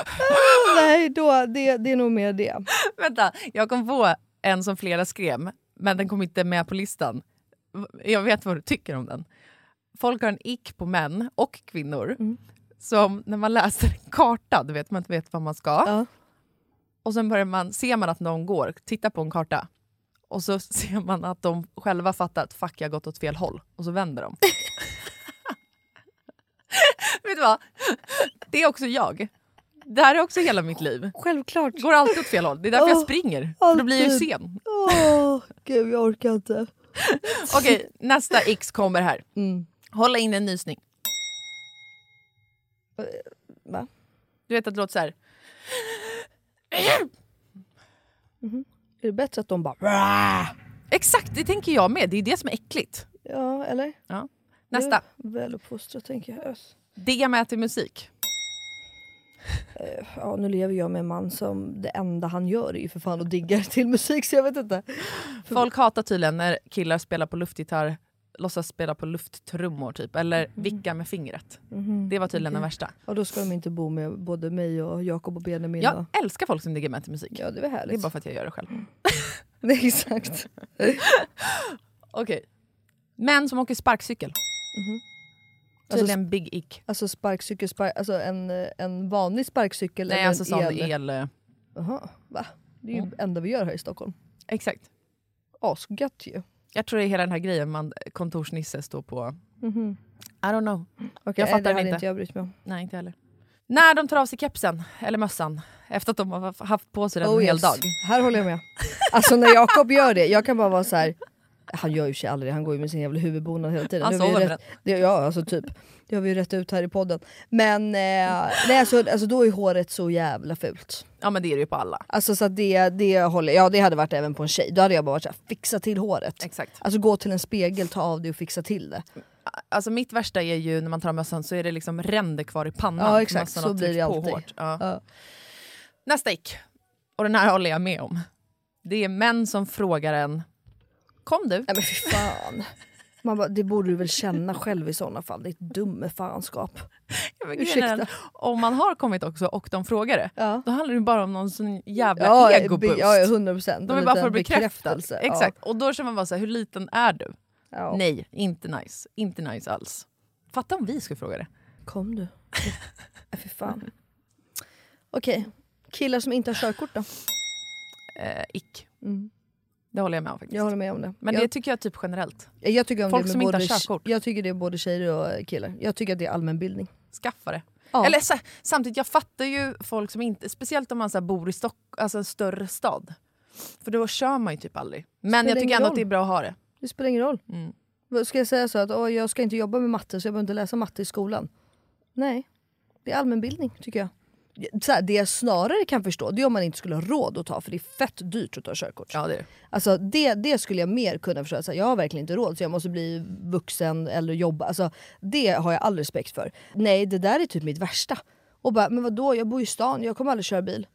Nej, då, det, det är nog mer det. Vänta, jag kom på en som flera skrev, men den kom inte med på listan. Jag vet vad du tycker om den. Folk har en ick på män och kvinnor Mm. som när man läser en karta, du vet man inte vet vad man ska, Ja. och sen börjar man, ser man att någon går, tittar på en karta och så ser man att de själva fattar att fuck jag har gått åt fel håll och så vänder de. vet du vad? Det är också jag. Det här är också hela mitt liv. Självklart. Går alltid åt fel håll. Det är därför jag Åh, springer. För då blir jag ju alltid. sen. Åh, gud jag orkar inte. Okej, nästa X kommer här. Mm. Hålla in en nysning. Va? Du vet att det låter så här. Är det bättre att de bara... Exakt, det tänker jag med. Det är det som är äckligt. Ja, eller? Nästa. Det är Väl uppfostrat tänker jag. Digga med till musik. Ja, nu lever jag med en man som det enda han gör är ju för fan att digga till musik så jag vet inte. Folk hatar tydligen när killar spelar på luftgitarr, låtsas spela på lufttrummor typ, eller vicka med fingret. Mhm, Det var tydligen okej. den värsta. Och då ska de inte bo med både mig och Jakob och Benjamin. Jag och... älskar folk som diggar med till musik. Ja det är väl Det är härligt. bara för att jag gör det själv. Det är exakt. Okej. Män som åker sparkcykel. Mhm. Tydligen big ick. Alltså sparkcykel, spark, alltså en, eh, en vanlig sparkcykel Nej, eller alltså sån en el? el... eh, Jaha, va? Det är ju Mm. det enda vi gör här i Stockholm. Exakt. Asgött ju. Jag tror det är hela den här grejen man kontorsnisse står på. Mhm. I don't know. Okej, Jag fattar det inte. inte jag brytt mig om. Nej, inte heller. När de tar av sig kepsen eller mössan efter att de har haft på sig den Oh en hel yes. dag. Här håller jag med. Alltså när Jakob gör det, jag kan bara vara så här. Han gör ju sig aldrig han går ju med sin jävla huvudbonad hela tiden. Han sover rätt, det, Ja alltså typ. Det har vi ju rätt ut här i podden. Men eh, nej, alltså, alltså, då är håret så jävla fult. Ja men det är det ju på alla. Alltså så det, det håller, ja det hade varit även på en tjej. Då hade jag bara varit såhär, fixa till håret. Exakt. Alltså gå till en spegel, ta av det och fixa till det. Alltså mitt värsta är ju när man tar av mössan så är det liksom ränder kvar i pannan. Ja exakt, så blir det alltid. hårt. Ja. Ja. Nästa ick. Och den här håller jag med om. Det är män som frågar en Kom du? Nej men fy fan. Man bara, det borde du väl känna själv i sådana fall, är ett dumme fanskap. Ja, Ursäkta. är, Om man har kommit också och de frågar det, Ja. då handlar det bara om någon sån jävla Ja, egoboost. Ja, 100 procent. de vill bara få bekräftelse. Exakt. Och då känner man bara så här, hur liten är du? Ja. Nej, inte nice. Inte nice alls. Fatta om vi skulle fråga det. Kom du. Nej fy fan. Okej, killar som inte har körkort då? Eh, ick. Mm. Det håller jag med om faktiskt. Jag håller med om det. Men jag, det tycker jag typ generellt. jag tycker om folk det som inte både, har körkort. Jag tycker det är både tjejer och killar. Jag tycker att det är allmänbildning. Skaffa det. Ja. Eller så, samtidigt, jag fattar ju folk som inte, speciellt om man så bor i Stock, alltså en större stad. För då kör man ju typ aldrig. Men jag tycker ändå roll. att det är bra att ha det. Det spelar ingen roll. Mm. Ska jag säga så att åh, jag ska inte jobba med matte så jag behöver inte läsa matte i skolan? Nej, det är allmänbildning tycker jag. Så här, det jag snarare kan förstå det är om man inte skulle ha råd att ta för det är fett dyrt att ta körkort. Ja, det är. Alltså det, det skulle jag mer kunna förstå. Så här, jag har verkligen inte råd så jag måste bli vuxen eller jobba. Alltså, det har jag all respekt för. Nej det där är typ mitt värsta. Och bara, men vadå jag bor i stan, jag kommer aldrig köra bil.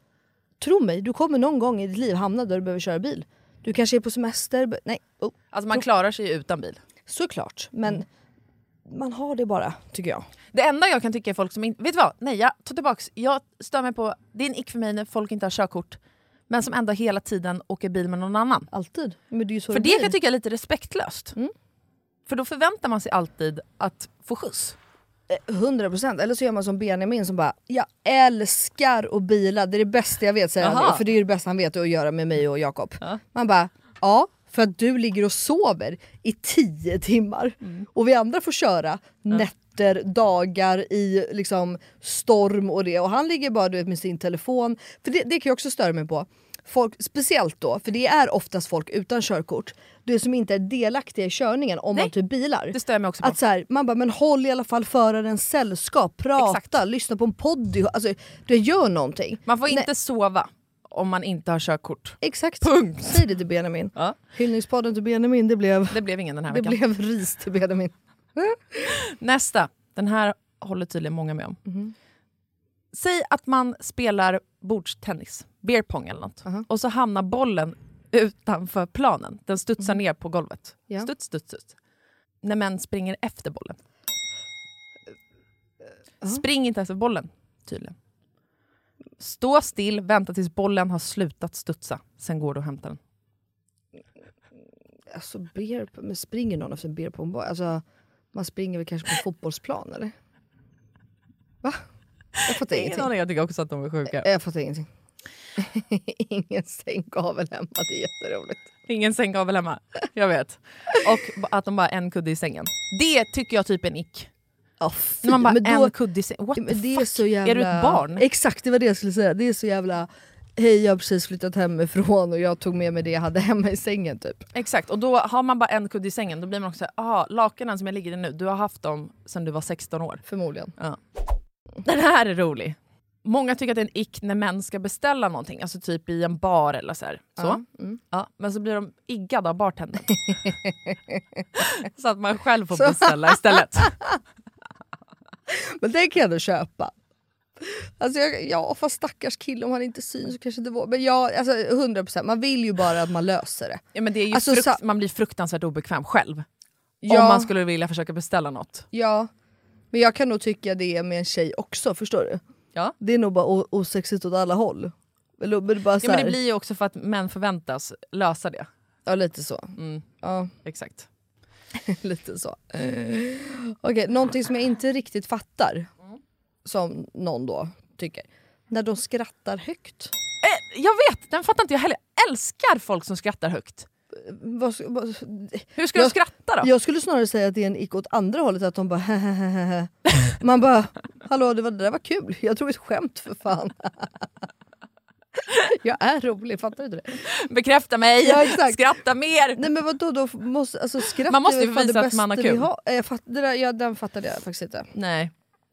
Tro mig, du kommer någon gång i ditt liv hamna där du behöver köra bil. Du kanske är på semester, nej. Oh, Alltså man klarar sig ju utan bil. såklart. Men Mm. Man har det bara tycker jag. Det enda jag kan tycka är folk som inte... Vet du vad? Nej, jag tar tillbaks. Jag stör mig på... Det är en ick för mig när folk inte har körkort. Men som ändå hela tiden åker bil med någon annan. Alltid. Men det är så För det det kan jag tycka är lite respektlöst. Mm. För då förväntar man sig alltid att få skjuts. Eh, 100% eller så gör man som Benjamin som bara “jag älskar att bila, det är det bästa jag vet” säger han för det är det bästa han vet att göra med mig och Jakob. Ja. Man bara “ja, för att du ligger och sover i 10 timmar Mm. och vi andra får köra nätter, dagar i liksom storm och det och han ligger bara du vet, med sin telefon. För det, det kan jag också störa mig på. Folk, speciellt då, för det är oftast folk utan körkort, det som inte är delaktiga i körningen om Nej, man typ bilar. Det stör mig också på. Att så här, man bara, men håll i alla fall förarens sällskap, prata, Exakt. lyssna på en podd. Alltså, du gör någonting. man får Nej. inte sova om man inte har körkort. Exakt. Punkt. Säg det till Benjamin. Ja. Hyllningspodden till Benjamin, det blev, Det blev ingen den här det veckan. blev ris till Benjamin. Nästa. Den här håller tydligen många med om. Mhm. Säg att man spelar bordstennis, beer pong eller något. Aha. Och så hamnar bollen utanför planen. Den studsar ner på golvet. Ja. Studs, studs, studs. När män springer efter bollen. Spring inte efter bollen, tydligen. Stå still, vänta tills bollen har slutat studsa. Sen går du och hämtar den. Alltså, beer, men springer någon efter en beer på en boll? Alltså, man springer väl kanske på en fotbollsplan eller? Va? Jag fattar Ingen ingenting. aning, jag tycker också att de är sjuka. Jag fattar ingenting. Ingen sänggavel hemma, det är jätteroligt. Ingen sänggavel hemma. Jag vet. Och att de bara har en kudde i sängen. Det tycker jag typ är en ick. Ja, fy, man bara en kudde i. What Ja, the det fuck? är, så jävla... Är du ett barn? Exakt, det var det jag skulle säga. Det är så jävla... Hej, jag har precis flyttat hemifrån och jag tog med mig det jag hade hemma i sängen typ. Exakt, och då har man bara en kudde i sängen då blir man också såhär, aha, lakanen som jag ligger i nu, du har haft dem sedan du var 16 år. Förmodligen. Den här är rolig. Många tycker att det är en ick när män ska beställa någonting, alltså typ i en bar eller så. Här. så. Ja, mm. Ja, men så blir de iggade av bartendern. så att man själv får beställa istället. Men det kan jag ändå köpa. Alltså jag, ja fast stackars kille om han inte syns så kanske det var. Men ja, alltså 100% man vill ju bara att man löser det. Ja, men det är ju Alltså, frukt- sa- man blir fruktansvärt obekväm själv. Ja. Om man skulle vilja försöka beställa något. Ja, men jag kan nog tycka det med en tjej också, förstår du? Ja. Det är nog bara osexigt åt alla håll. Eller, men bara så Ja, men det blir ju också för att män förväntas lösa det. ja lite så. Mm, Ja. exakt. Lite så. Okej, någonting som jag inte riktigt fattar. Som någon då tycker. När de skrattar högt. Eh, jag vet, den fattar inte jag heller. Jag älskar folk som skrattar högt. vad, vad, Hur ska du Jag- skratta då? jag skulle snarare säga att det är en ick åt andra hållet, att de bara. Man bara, hallå det, var, det där var kul, jag drog ett skämt för fan. jag är rolig, fattar du inte det? Bekräfta mig! Ja, exakt. Skratta mer! Nej men vadå, då måste, alltså, skratt Man måste ju visa att man har kul. har. Eh, Jag fatt, där, ja, den fattade jag faktiskt inte. Nej,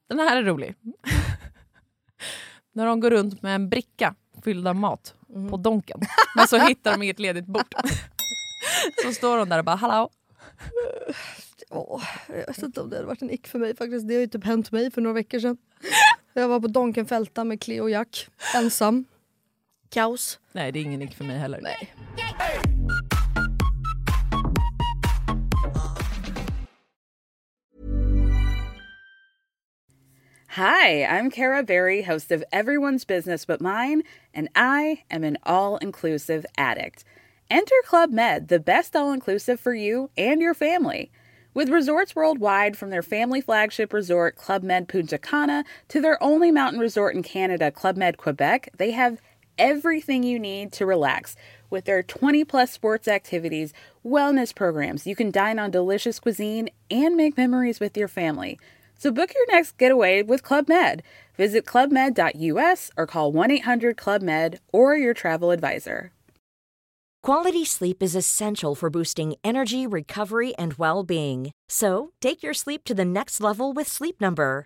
den här är rolig. När de går runt med en bricka fylld av mat Mm. på Donken. Men så hittar de inget ledigt bord. Så står de där och bara hallå. Åh, jag vet inte om det hade varit en ick för mig faktiskt. Det har ju typ hänt mig för några veckor sedan. Jag var på Donkenfälta med Cleo och Jack, ensam. Kaos. Nej det är ingen nick för mig heller. Nej. Hi, I'm Kara Berry, host of Everyone's Business But Mine, and I am an all inclusive addict. Enter Club Med, the best all inclusive for you and your family. With resorts worldwide, from their family flagship resort, Club Med Punta Cana, to their only mountain resort in Canada, Club Med Quebec, they have everything you need to relax. With their 20 plus sports activities, wellness programs, you can dine on delicious cuisine and make memories with your family. So book your next getaway with Club Med. Visit clubmed.us or call 1 800 Club Med or your travel advisor. Quality sleep is essential for boosting energy, recovery, and well being. So, take your sleep to the next level with Sleep Number.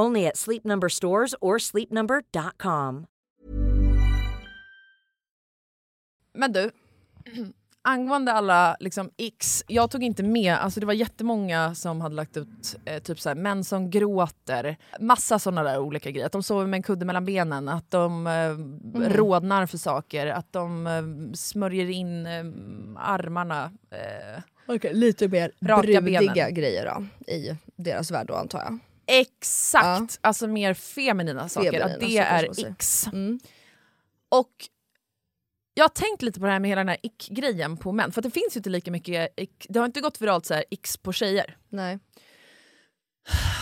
Only at Sleep Number stores or sleepnumber.com. Men du, angående alla liksom, x, jag tog inte med, alltså det var jättemånga som hade lagt ut eh, typ såhär, män som gråter, massa sådana där olika grejer. Att de sover med en kudde mellan benen, att de eh, rodnar för saker, att de eh, smörjer in eh, armarna. Eh, Okej, lite mer brudiga benen. grejer då, i deras värld då antar jag. Exakt! Alltså mer feminina saker, Feminina att det är x. Mm. Och jag har tänkt lite på det här med hela den här ick-grejen på män. För det finns ju inte lika mycket ick, det har inte gått viralt så här x på tjejer. Nej.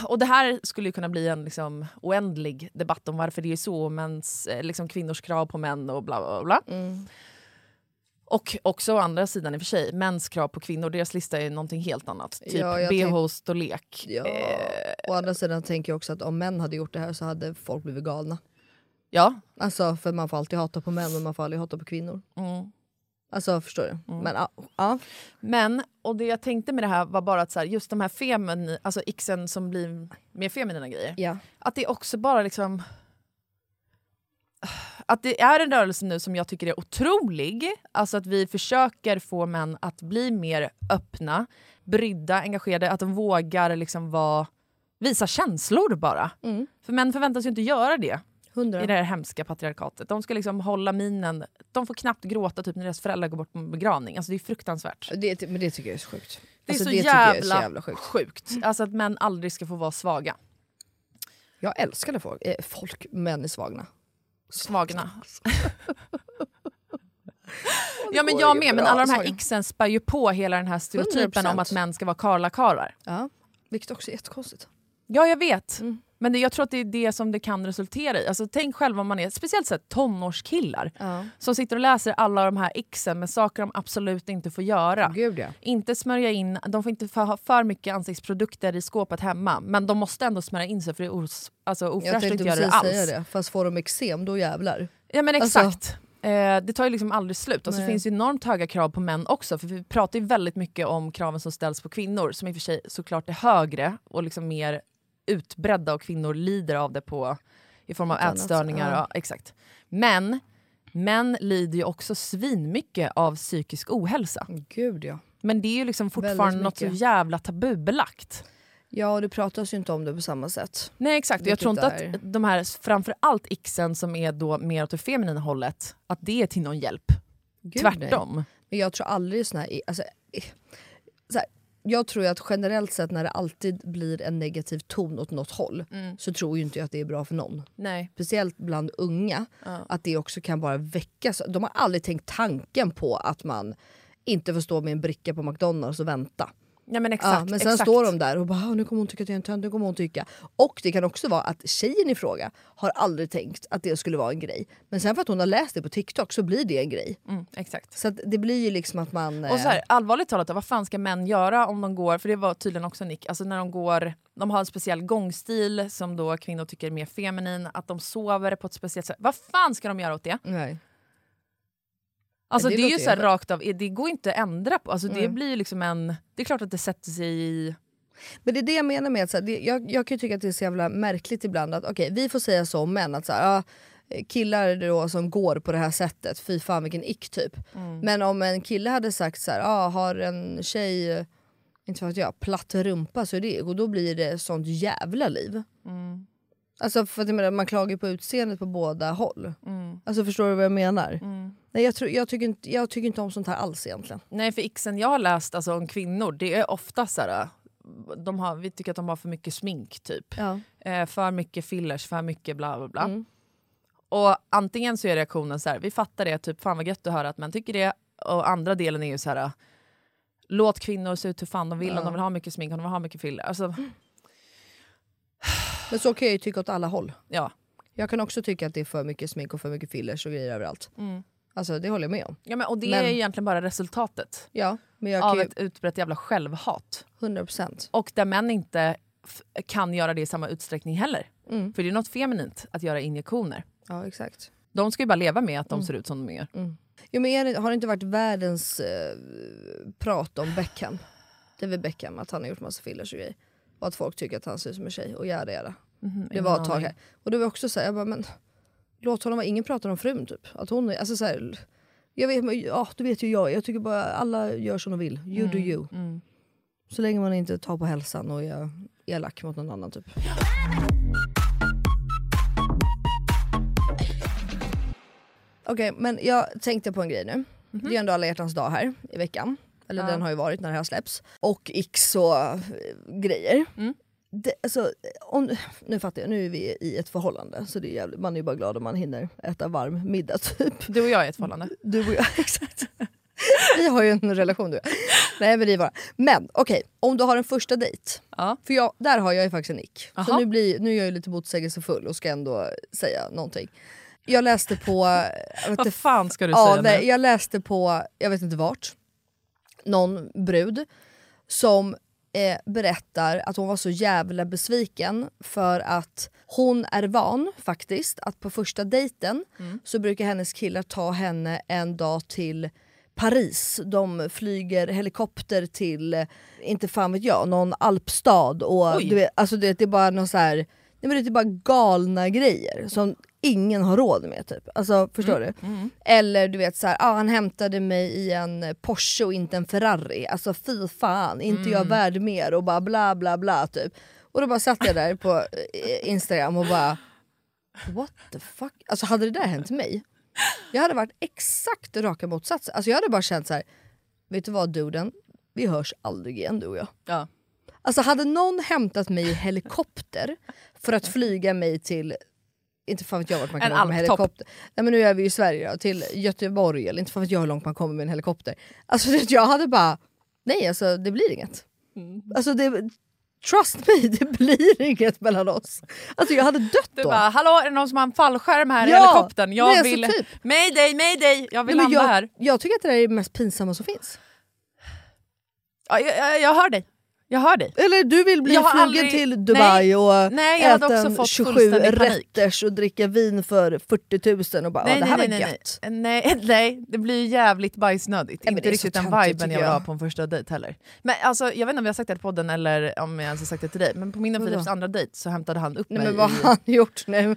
Och det här skulle ju kunna bli en liksom, oändlig debatt om varför det är så, mäns, eh, liksom, kvinnors krav på män och bla bla bla. Mm. Och också å andra sidan i och för sig, mäns krav på kvinnor, deras lista är någonting helt annat. Typ Ja, jag bh, storlek. Ja. Eh, Å andra sidan tänker jag också att om män hade gjort det här så hade folk blivit galna. ja. Alltså för man får alltid hata på män och man får aldrig hata på kvinnor. Mm. Alltså förstår du? Men ja, ja. Men, och det jag tänkte med det här var bara att så här, just de här femini, alltså xen som blir mer feminina grejer. ja. Att det också bara liksom... Att det är en rörelse nu som jag tycker är otrolig. Alltså att vi försöker få män att bli mer öppna, brydda, engagerade. Att de vågar liksom vara, visa känslor bara. Mm. För män förväntas ju inte göra det Hundra. i det här hemska patriarkatet. De ska liksom hålla minen. De får knappt gråta typ när deras föräldrar går bort på begravning. Alltså det är fruktansvärt. Det, men det tycker jag är så sjukt. Det är, Alltså, så, jag jävla är så jävla sjukt. sjukt. Alltså att män aldrig ska få vara svaga. Jag älskar när folk, eh, folk män är svagna. Svagna. Ja men jag med, men alla de här sorry. xen spär ju på hela den här stereotypen 100%. om att män ska vara karlakarlar. Ja. Vilket också är jättekonstigt. Ja jag vet, Mm. men det, jag tror att det är det som det kan resultera i. Alltså, tänk själv om man är, speciellt så här, tonårskillar Ja. som sitter och läser alla de här xen med saker de absolut inte får göra. Gud ja. Inte smörja in, de får inte ha för mycket ansiktsprodukter i skåpet hemma men de måste ändå smörja in sig för det är os, alltså, ofräscht att göra det alls. säga det. Fast får de eksem då jävlar. Ja men Alltså- exakt. Eh, det tar ju liksom aldrig slut. Och så Nej. finns det enormt höga krav på män också. För vi pratar ju väldigt mycket om kraven som ställs på kvinnor som i och för sig såklart är högre och liksom mer utbredda och kvinnor lider av det på, i form av ätstörningar. ja. Exakt. Men män lider ju också svinmycket av psykisk ohälsa. Gud ja. Men det är ju liksom fortfarande något så jävla tabubelagt. Ja och det pratas ju inte om det på samma sätt. Nej exakt, jag Vilket tror inte är- att de här framförallt ixen som är då mer åt det feminina hållet, att det är till någon hjälp. Gud, nej. Tvärtom. Men jag tror aldrig såna här... Alltså, så här, jag tror att generellt sett när det alltid blir en negativ ton åt något håll så tror ju inte jag att det är bra för någon. Nej. Speciellt bland unga, att det också kan bara väckas. De har aldrig tänkt tanken på att man inte får stå med en bricka på McDonalds och vänta. Ja, men exakt, ja, men sen exakt. står de där och bara "Ah, nu kommer hon tycka att jag är en tönt, nu kommer hon tycka. Och det kan också vara att tjejen i fråga har aldrig tänkt att det skulle vara en grej. Men sen för att hon har läst det på TikTok så blir det en grej. Mm, exakt. Så det blir ju liksom att man... Och så här, eh, allvarligt talat, vad fan ska män göra om de går, för det var tydligen också Nick, alltså när de går, de har en speciell gångstil som då kvinnor tycker är mer feminin, att de sover på ett speciellt sätt. Vad fan ska de göra åt det? nej. Alltså det det, är ju så rakt av, det går inte att ändra på. Alltså det Mm. blir ju liksom en, det är klart att det sätter sig i... Men det är det jag menar med att så här, det, jag, jag kan ju tycka att det är så jävla märkligt ibland att okej vi får säga så om män att så här, ja, killar då som går på det här sättet, fy fan vilken ick typ. Men om en kille hade sagt så här, ja, har en tjej, inte vet jag, platt rumpa så är det och då blir det sånt jävla liv. Alltså för att menar, man klagar ju på utseendet på båda håll. Alltså förstår du vad jag menar? Nej, jag, tror, jag, tycker inte, jag tycker inte om sånt här alls egentligen. Nej för ixen jag har läst alltså, om kvinnor, det är ofta så här, de har, vi tycker att de har för mycket smink typ. Ja. Eh, för mycket fillers, för mycket bla bla bla. Mm. Och antingen så är reaktionen så här, vi fattar det, typ fan vad gött att höra att män tycker det. Och andra delen är ju så här, låt kvinnor se ut hur fan de vill, om de vill ha mycket smink, om de vill ha mycket filler. Alltså, Men så kan jag ju tycka åt alla håll. ja. Jag kan också tycka att det är för mycket smink och för mycket fillers och grejer överallt. Alltså det håller jag med om. Ja, men, och det Men- är egentligen bara resultatet Ja, men jag av kan ju... ett utbrett jävla självhat. 100%. Och där män inte kan göra det i samma utsträckning heller. Mm. För det är något feminint att göra injektioner. Ja exakt. De ska ju bara leva med att Mm. de ser ut som de gör. Jo, men är det, har det inte varit världens eh, prat om Beckham? David Beckham, att han har gjort massa fillers och grejer. Och att folk tycker att han ser ut som en tjej och jära jära. Mhm, Det var ett tag här. Och det var också så här, jag bara, men låt honom vara, ingen pratar om frun typ. Att hon alltså så här, jag vet, ja, du vet ju jag, jag tycker bara alla gör som de vill. You Mm, do you. Så länge man inte tar på hälsan och är elak mot någon annan typ. Okej, men jag tänkte på en grej nu. Det är ändå alla hjärtans dag här i veckan. Eller den har ju varit när det här släpps. Och X och eh, grejer. Det, alltså, om, nu fattar jag, nu är vi i ett förhållande så det är jävligt, man är ju bara glad om man hinner äta varm middag typ. Du och jag är i ett förhållande. Du och jag, exakt. Vi har ju en relation du. Nej men det är bara. Men okej, om du har en första dejt. Ja. För jag, där har jag ju faktiskt en nick. Så Aha. nu, blir, nu är jag ju lite motsägelsefull och ska ändå säga någonting. Jag läste på... Vet Vad fan ska du ja, säga nej, nu? Jag läste på, jag vet inte vart, någon brud som eh, berättar att hon var så jävla besviken för att hon är van faktiskt att på första dejten Mm. så brukar hennes killar ta henne en dag till Paris. De flyger helikopter till, eh, inte fan vet jag, någon alpstad. Och Oj. du vet, alltså det, det är bara någon så här, det är bara galna grejer som ingen har råd med. Typ. Alltså, förstår du? Eller du vet så här, ah, han hämtade mig i en Porsche och inte en Ferrari. Alltså fy fan, inte jag värd mer och bara bla bla bla typ. Och då bara satt jag där på Instagram och bara what the fuck? Alltså hade det där hänt mig, jag hade varit exakt raka motsatsen. Alltså jag hade bara känt så här, vet du vad duden? Vi hörs aldrig igen du och jag. Ja. Alltså hade någon hämtat mig i helikopter för att flyga mig till, inte fan vet jag vart man kan En åka med helikopter. Nej men nu är vi i Sverige då, till Göteborg eller inte fan vet jag hur långt man kommer med en helikopter. Alltså jag hade bara, nej alltså det blir inget. Mm. Alltså det, trust me, det blir inget mellan oss. Alltså jag hade dött Du då. bara, hallå är det någon som har en fallskärm här i Ja, helikoptern? Jag nej, alltså vill... typ. Mayday, mayday! Jag vill Nej, landa jag, här. jag tycker att det där är det mest pinsamma som finns. Ja, jag, jag, jag hör dig. Jag hör dig. Eller du vill bli Jag flygen aldrig- till Dubai Nej. och Nej, jag äta en fått 27 fullständig panik. rätters och dricka vin för 40 000 och bara Nej, det här nej, var nej, nej, gött. nej. nej, nej, det blir jävligt bajsnödigt. det inte riktigt den viben jag vill jag. ha på en första dejt heller. Men alltså, jag vet inte om vi har sagt det i podden eller om jag ens har sagt det till dig, men på min och? Philips andra dejt så hämtade han upp Nej, mig men vad har han gjort nu?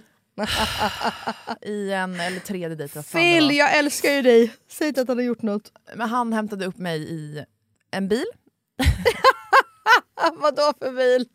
i, i en, eller tredje dejt. Phil, jag älskar ju dig! Säg inte att han har gjort något. Men han hämtade upp mig i en bil. Vadå för bil?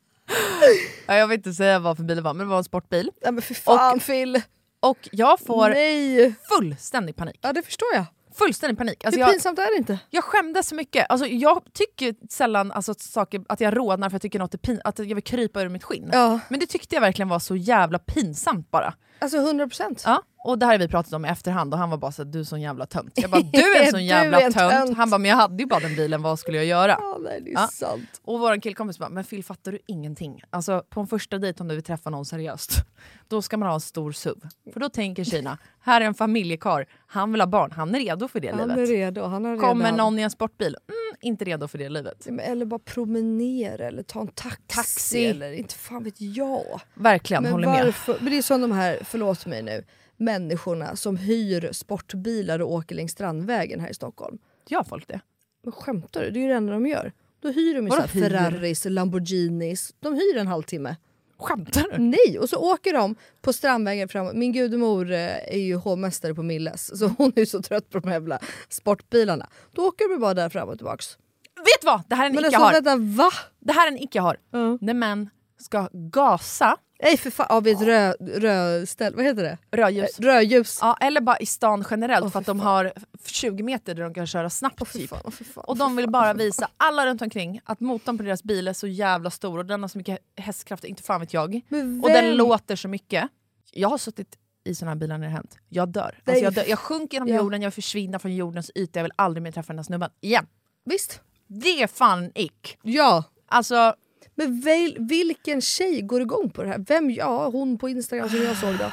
Ja, Jag vill inte säga vad för bil det var, men det var en sportbil. Nej men för fan Phil! Och jag får Nej! fullständig panik. Ja det förstår jag. Fullständig panik. Alltså Hur jag, pinsamt är det inte? jag skämdes så mycket. Alltså jag tycker sällan alltså, saker, att jag rodnar för att jag tycker något är pin- att jag vill krypa ur mitt skinn. Ja, Men det tyckte jag verkligen var så jävla pinsamt bara. alltså 100 procent. Ja, och det här har vi pratat om i efterhand och han var bara så här, du är sån jävla tönt. Jag bara, du är sån jävla är tönt. tönt. Han bara, men jag hade ju bara den bilen, vad skulle jag göra? Ja, nej, det är Ja. sant. Och vår killkompis bara, men Phil fattar du ingenting? Alltså på en första dejt om du vill träffa någon seriöst, då ska man ha en stor SUV. För då tänker tjejerna, här är en familjekar, han vill ha barn, han är redo för det Han är livet. redo. Han har Kommer redan... någon i en sportbil, mm, inte redo för det livet. Eller bara promenera eller ta en taxi. Taxi. Eller inte fan vet jag. Verkligen, Men, håller med. varför, men det är som de här, förlåt mig nu, människorna som hyr sportbilar och åker längs Strandvägen här i Stockholm. Gör folk det? Men skämtar du? Det är ju det enda de gör. Då hyr de ju så? Ferraris, Lamborghinis. De hyr en halvtimme. Skämtar du? Nej! Och så åker de på Strandvägen framåt. Min gudmor eh, är ju hovmästare på Milles så hon är ju så trött på de här jävla sportbilarna. Då åker de bara där fram och tillbaks. Vet du vad? Det här är en Men ick jag alltså vänta, va? Det här är en ick jag har. Ja. När män ska gasa Nej för fan, ja, vid ett rö, rödställ, vad heter det? rödljus. Eh, Rödljus. Ja, eller bara i stan generellt Åh, för att fy de har 20 meter där de kan köra snabbt. Fy typ. fan, fy fan, Och de vill bara visa alla runt omkring att motorn på deras bil är så jävla stor och den har så mycket hästkraft, inte fan vet jag. Och den låter så mycket. Jag har suttit i såna här bilar när det hänt. Jag dör. Alltså jag, dör. jag sjunker genom ja. jorden, jag försvinner från jordens yta, jag vill aldrig mer träffa den här snubben. Igen. Visst? Det är fan ick. Ja. Alltså, Men väl, vilken tjej går igång på det här? Vem? Ja, hon på Instagram som jag såg då.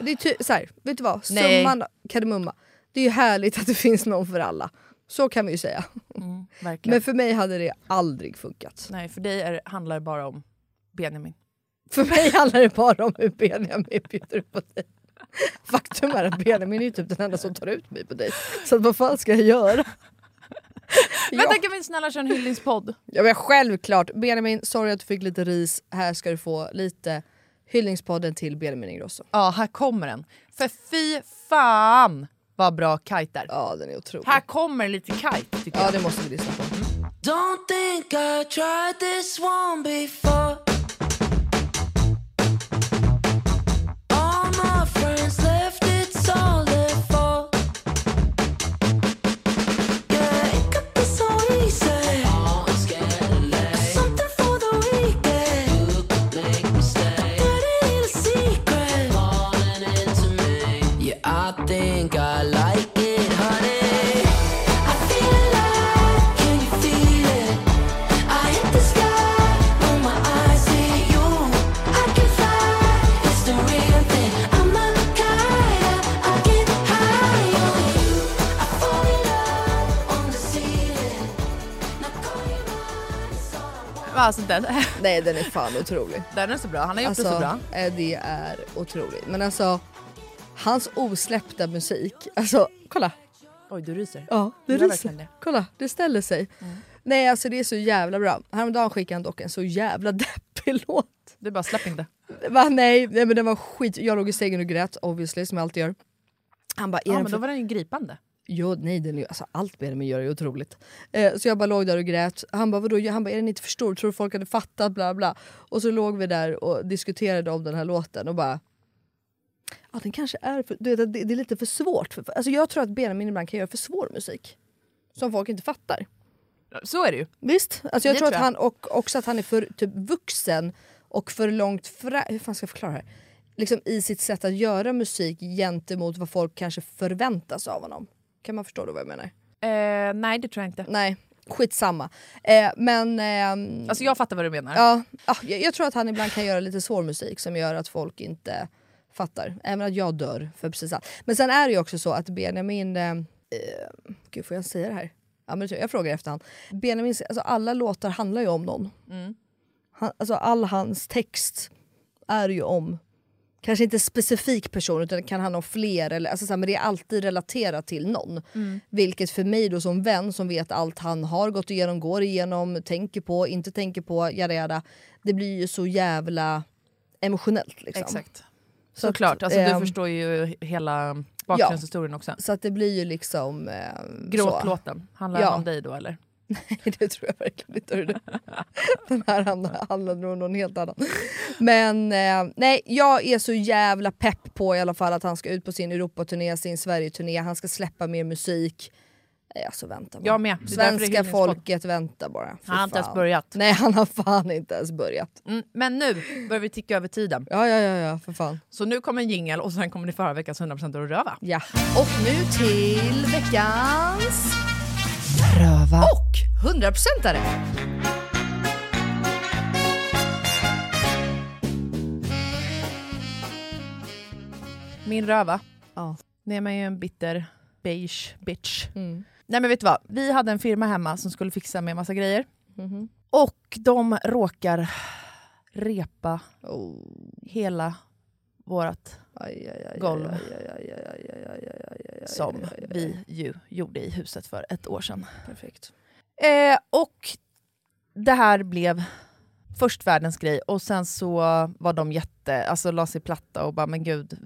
Det är ty- så här, vet du vad? Nej. Summan kardemumma. Det är ju härligt att det finns någon för alla. Så kan vi ju säga. mm. Men för mig hade det aldrig funkat. Nej, för dig är, handlar det bara om Benjamin. För mig handlar det bara om hur Benjamin bjuder på dig. Faktum är att Benjamin är typ den enda som tar ut mig på dig. Så vad fan ska jag göra? Vänta, kan vi snälla köra en hyllningspodd? Ja men självklart. Benjamin, sorry att du fick lite ris. Här ska du få lite hyllningspodden till Benjamin Ingrosso. Ja, här kommer den. För fy fan vad bra kite är. Ja den är otrolig. Här kommer lite kite tycker Ja jag. det måste vi lyssna på. Don't think I tried this one before. I think I like it, honey. I feel alive, can you feel it? I hit the sky when my eyes see you. I can fly, it's the real thing. I'm a kite, I get high on you. I fall in love on the ceiling. Now call you mine, it's all I want. Alltså, den, Nej den är fan otrolig. den är så bra, han har gjort Alltså, det så bra. eh, det är otroligt. Men alltså hans osläppta musik. Alltså kolla. Oj, du ryser. Ja Gör ryser. det. Kolla det ställer sig. Nej alltså det är så jävla bra. Häromdagen skickade han dock en så jävla deppig låt. Du bara släpp inte. Va, nej, nej men den var skit. Jag låg i sängen och grät obviously som jag alltid gör. Han bara, Ja, men för då var den ju gripande. Jo, nej, den är, alltså, allt Benjamin gör är otroligt. Eh, så jag bara låg där och grät. Han bara, vadå? Han bara, är den inte för stor? Tror du folk hade fattat? Bla bla. Och så låg vi där och diskuterade om den här låten och bara... Ja, den kanske är för, du vet, det, det är lite för svårt. För, alltså, jag tror att Benjamin ibland kan göra för svår musik. Som folk inte fattar. Så är det ju. Visst? Alltså jag Det tror tror att jag. han och också att han är för typ vuxen och för långt fram... Hur fan ska jag förklara det här? Liksom i sitt sätt att göra musik gentemot vad folk kanske förväntas av honom. Kan man förstå då vad jag menar? Eh, nej, det tror jag inte. Nej, skitsamma. Eh, men... ehm, Alltså jag fattar vad du menar. ja, ja, jag, jag tror att han ibland kan göra lite svår musik som gör att folk inte fattar. Även att jag dör för precis allt. Men sen är det ju också så att Benjamin... Eh, eh, gud, får jag säga det här? Ja, men jag frågar efterhand. Benjamin, alltså alla låtar handlar ju om någon. Han, alltså all hans text är ju om Kanske inte specifik person utan kan handla om fler, eller, alltså så här, men det är alltid relaterat till någon. Vilket för mig då som vän som vet allt han har gått igenom, går igenom, tänker på, inte tänker på, jada jada. Det blir ju så jävla emotionellt. Liksom. Exakt. Såklart, alltså, ehm, du förstår ju hela bakgrundshistorien också. Så att det blir ju liksom... Eh. Gråtlåten, handlar Ja. den om dig då eller? Nej det tror jag verkligen inte. Den här handlar- handlade om någon helt annan. Men eh, nej, jag är så jävla pepp på i alla fall att han ska ut på sin Europaturné, sin Sverigeturné, han ska släppa mer musik. Alltså vänta bara. Jag med. Svenska folket väntar bara. Han har inte ens börjat. Nej han har fan inte ens börjat. Mm, men nu börjar vi ticka över tiden. Ja ja ja, ja för fan. Så nu kommer en jingel och sen kommer ni förra veckans 100% att röva. Ja. Och nu till veckans Röva. och 100%are. Min röva. Ja. Det är man ju en bitter beige bitch. Mm. Nej men vet du vad, vi hade en firma hemma som skulle fixa med massa grejer. Mm. Och de råkar repa oh. hela vårt golv. Som vi ju gjorde i huset för ett år sedan. Perfekt. Eh, och det här blev först världens grej och sen så var de jätte, alltså la sig platta och bara men gud,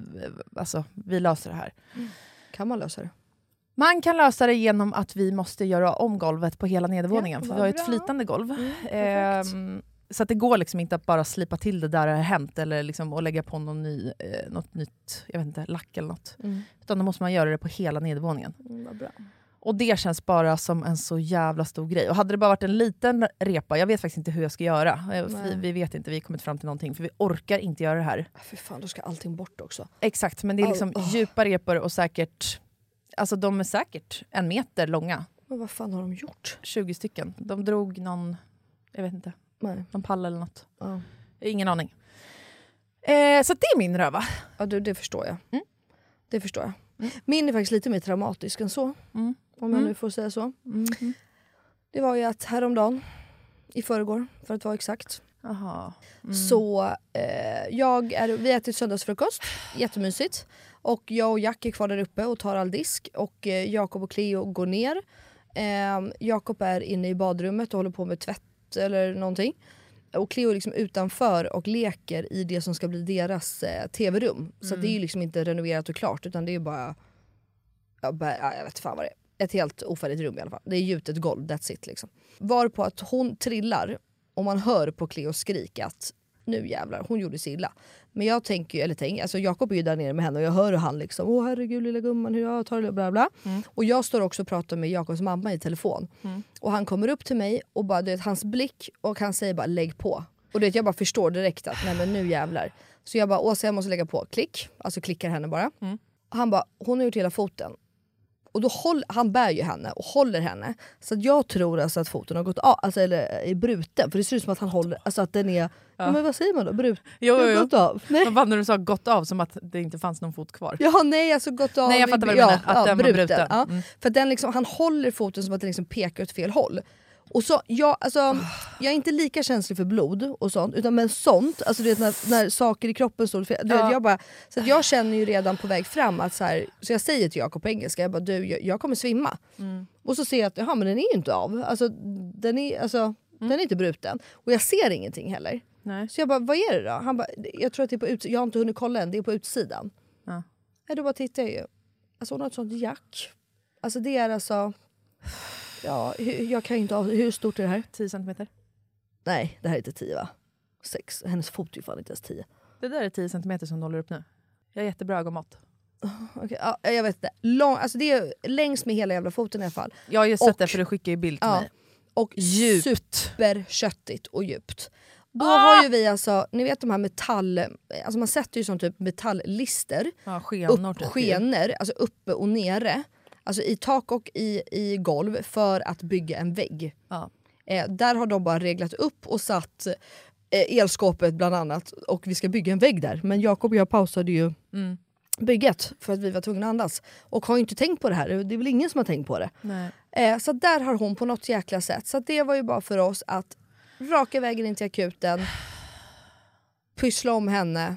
alltså vi löser det här. Mm. Kan man lösa det? Man kan lösa det genom att vi måste göra om golvet på hela nedervåningen Ja, för vi har ett flytande golv. perfekt. Ehm, så att det går liksom inte att bara slipa till det där det har hänt eller liksom att lägga på någon ny, eh, något nytt jag vet inte, lack eller något. Mm. Utan då måste man göra det på hela nedervåningen. Mm, bra. Och det känns bara som en så jävla stor grej. Och hade det bara varit en liten repa, jag vet faktiskt inte hur jag ska göra. Eh, Vi, vi vet inte, vi har kommit fram till någonting för vi orkar inte göra det här. Ah, Fy fan, då ska allting bort också. Exakt, men det är liksom All- åh. djupa repor och säkert, alltså de är säkert en meter långa. Men vad fan har de gjort? 20 stycken. De drog någon, jag vet inte, Nej. någon pall eller något. Ja. Ingen aning. Eh, så det är min röva. Ja, du, det förstår jag. Mm. Det förstår jag. Min är faktiskt lite mer traumatisk än så. Mm. Om jag Mm. nu får säga så. Mhm. Det var ju att häromdagen, i förrgår för att vara exakt. Mm. så eh, jag är, vi äter söndagsfrukost, jättemysigt. Och jag och Jack är kvar där uppe och tar all disk och eh, Jakob och Cleo går ner. Eh, Jakob är inne i badrummet och håller på med tvätt eller någonting. Och Cleo är liksom utanför och leker i det som ska bli deras eh, tv-rum. Så det är ju liksom inte renoverat och klart utan det är bara, ja, bara ja, jag vet fan vad det är. Ett helt ofärdigt rum i alla fall. Det är gjutet golv, that's it liksom. Varpå att hon trillar och man hör på Cleos skrik att nu jävlar, hon gjorde sig illa. Men jag tänker eller tänk, alltså Jakob är ju där nere med henne och jag hör hur han liksom åh herregud lilla gumman hur jag tar det lugnt", bla bla. Och jag står också och pratar med Jakobs mamma i telefon. Och han kommer upp till mig och bara du vet, hans blick och han säger bara lägg på. Och du vet, jag bara förstår direkt att nej men nu jävlar. Så jag bara Åsa jag måste lägga på, klick. Alltså klickar henne bara. Och han bara hon har gjort hela foten. Och då håll, han bär ju henne och håller henne. Så att jag tror alltså att foten har gått av, alltså, eller är bruten. För det ser ut som att han håller, alltså att den är, ja. men vad säger man då? Brut, Jo, jo, jo. gått av. Nej. Vad fan när du sa gått av som att det inte fanns någon fot kvar. Ja nej alltså gått av. Nej, jag fattar vad du ja, menar, att ja, den var bruten. Ja. Mm. För den liksom, han håller foten som att den liksom pekar åt fel håll. Och så, jag, alltså, jag är inte lika känslig för blod och sånt, utan men sånt, alltså du vet när, när saker i kroppen står fel. Du vet, Ja. jag bara, så jag känner ju redan på väg fram att så, här, så jag säger till Jakob på engelska, jag bara du jag, jag kommer svimma. Mm. Och så ser jag att jaha, men den är ju inte av, alltså, den, är, alltså, den är inte bruten. Och jag ser ingenting heller. Nej. Så jag bara, vad är det då? Han bara, jag tror att det är på utsidan, jag har inte hunnit kolla än, det är på utsidan. Ja. Ja, då bara tittar jag ju. Alltså hon har ett sånt jack. Alltså det är alltså... Ja, jag kan inte Hur stort är det här? 10 centimeter. Nej, det här är inte 10 va? 6. Hennes fot är ju fan inte ens 10. Det där är 10 centimeter som du håller upp nu. Jag har jättebra ögonmått. Okej, ja, jag vet inte. Lång, alltså det är längs med hela jävla foten i alla fall. Jag har ju sett Och- det för du skickar ju bild till Ja. mig. Och Djupt. superköttigt och djupt. Då Ah! har ju vi alltså, ni vet de här metall... Alltså man sätter ju som typ metalllister. Ja, skenor upp, typ. skenor, alltså uppe och nere. Alltså i tak och i, i golv för att bygga en vägg. Ja. Eh, där har de bara reglat upp och satt eh, elskåpet bland annat och vi ska bygga en vägg där. Men Jakob och jag pausade ju Mm. bygget för att vi var tvungna att andas. Och har ju inte tänkt på det här, det är väl ingen som har tänkt på det. Eh, så där har hon på något jäkla sätt. Så det var ju bara för oss att raka vägen in till akuten, pyssla om henne.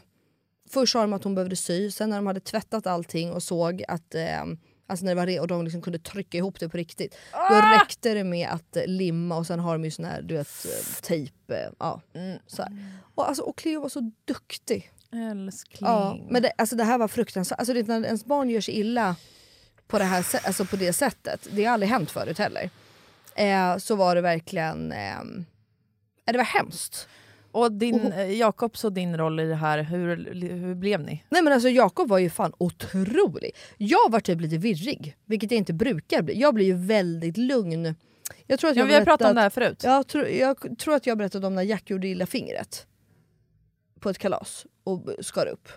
Först sa de att hon behövde sy, sen när de hade tvättat allting och såg att eh, Alltså när det var re- och de liksom kunde trycka ihop det på riktigt. Då räckte det med att eh, limma och sen har de ju sån här du vet, eh, tejp. eh, Ja, så här. Och, alltså, och Cleo var så duktig. Älskling. Ja, men det, alltså det här var fruktansvärt. Alltså det, när ens barn gör sig illa på det, här, alltså på det sättet, det har aldrig hänt förut heller. eh, så var det verkligen... Eh, det var hemskt. Och din, eh, Jakobs och din roll i det här, hur, hur blev ni? Nej men alltså Jakob var ju fan otrolig. Jag var typ lite virrig, vilket jag inte brukar bli. Jag blir ju väldigt lugn. Jag tror att Ja, jag vi har pratat om det här förut. Jag tror, jag tror att jag berättade om när Jack gjorde illa fingret. På ett kalas och skar upp.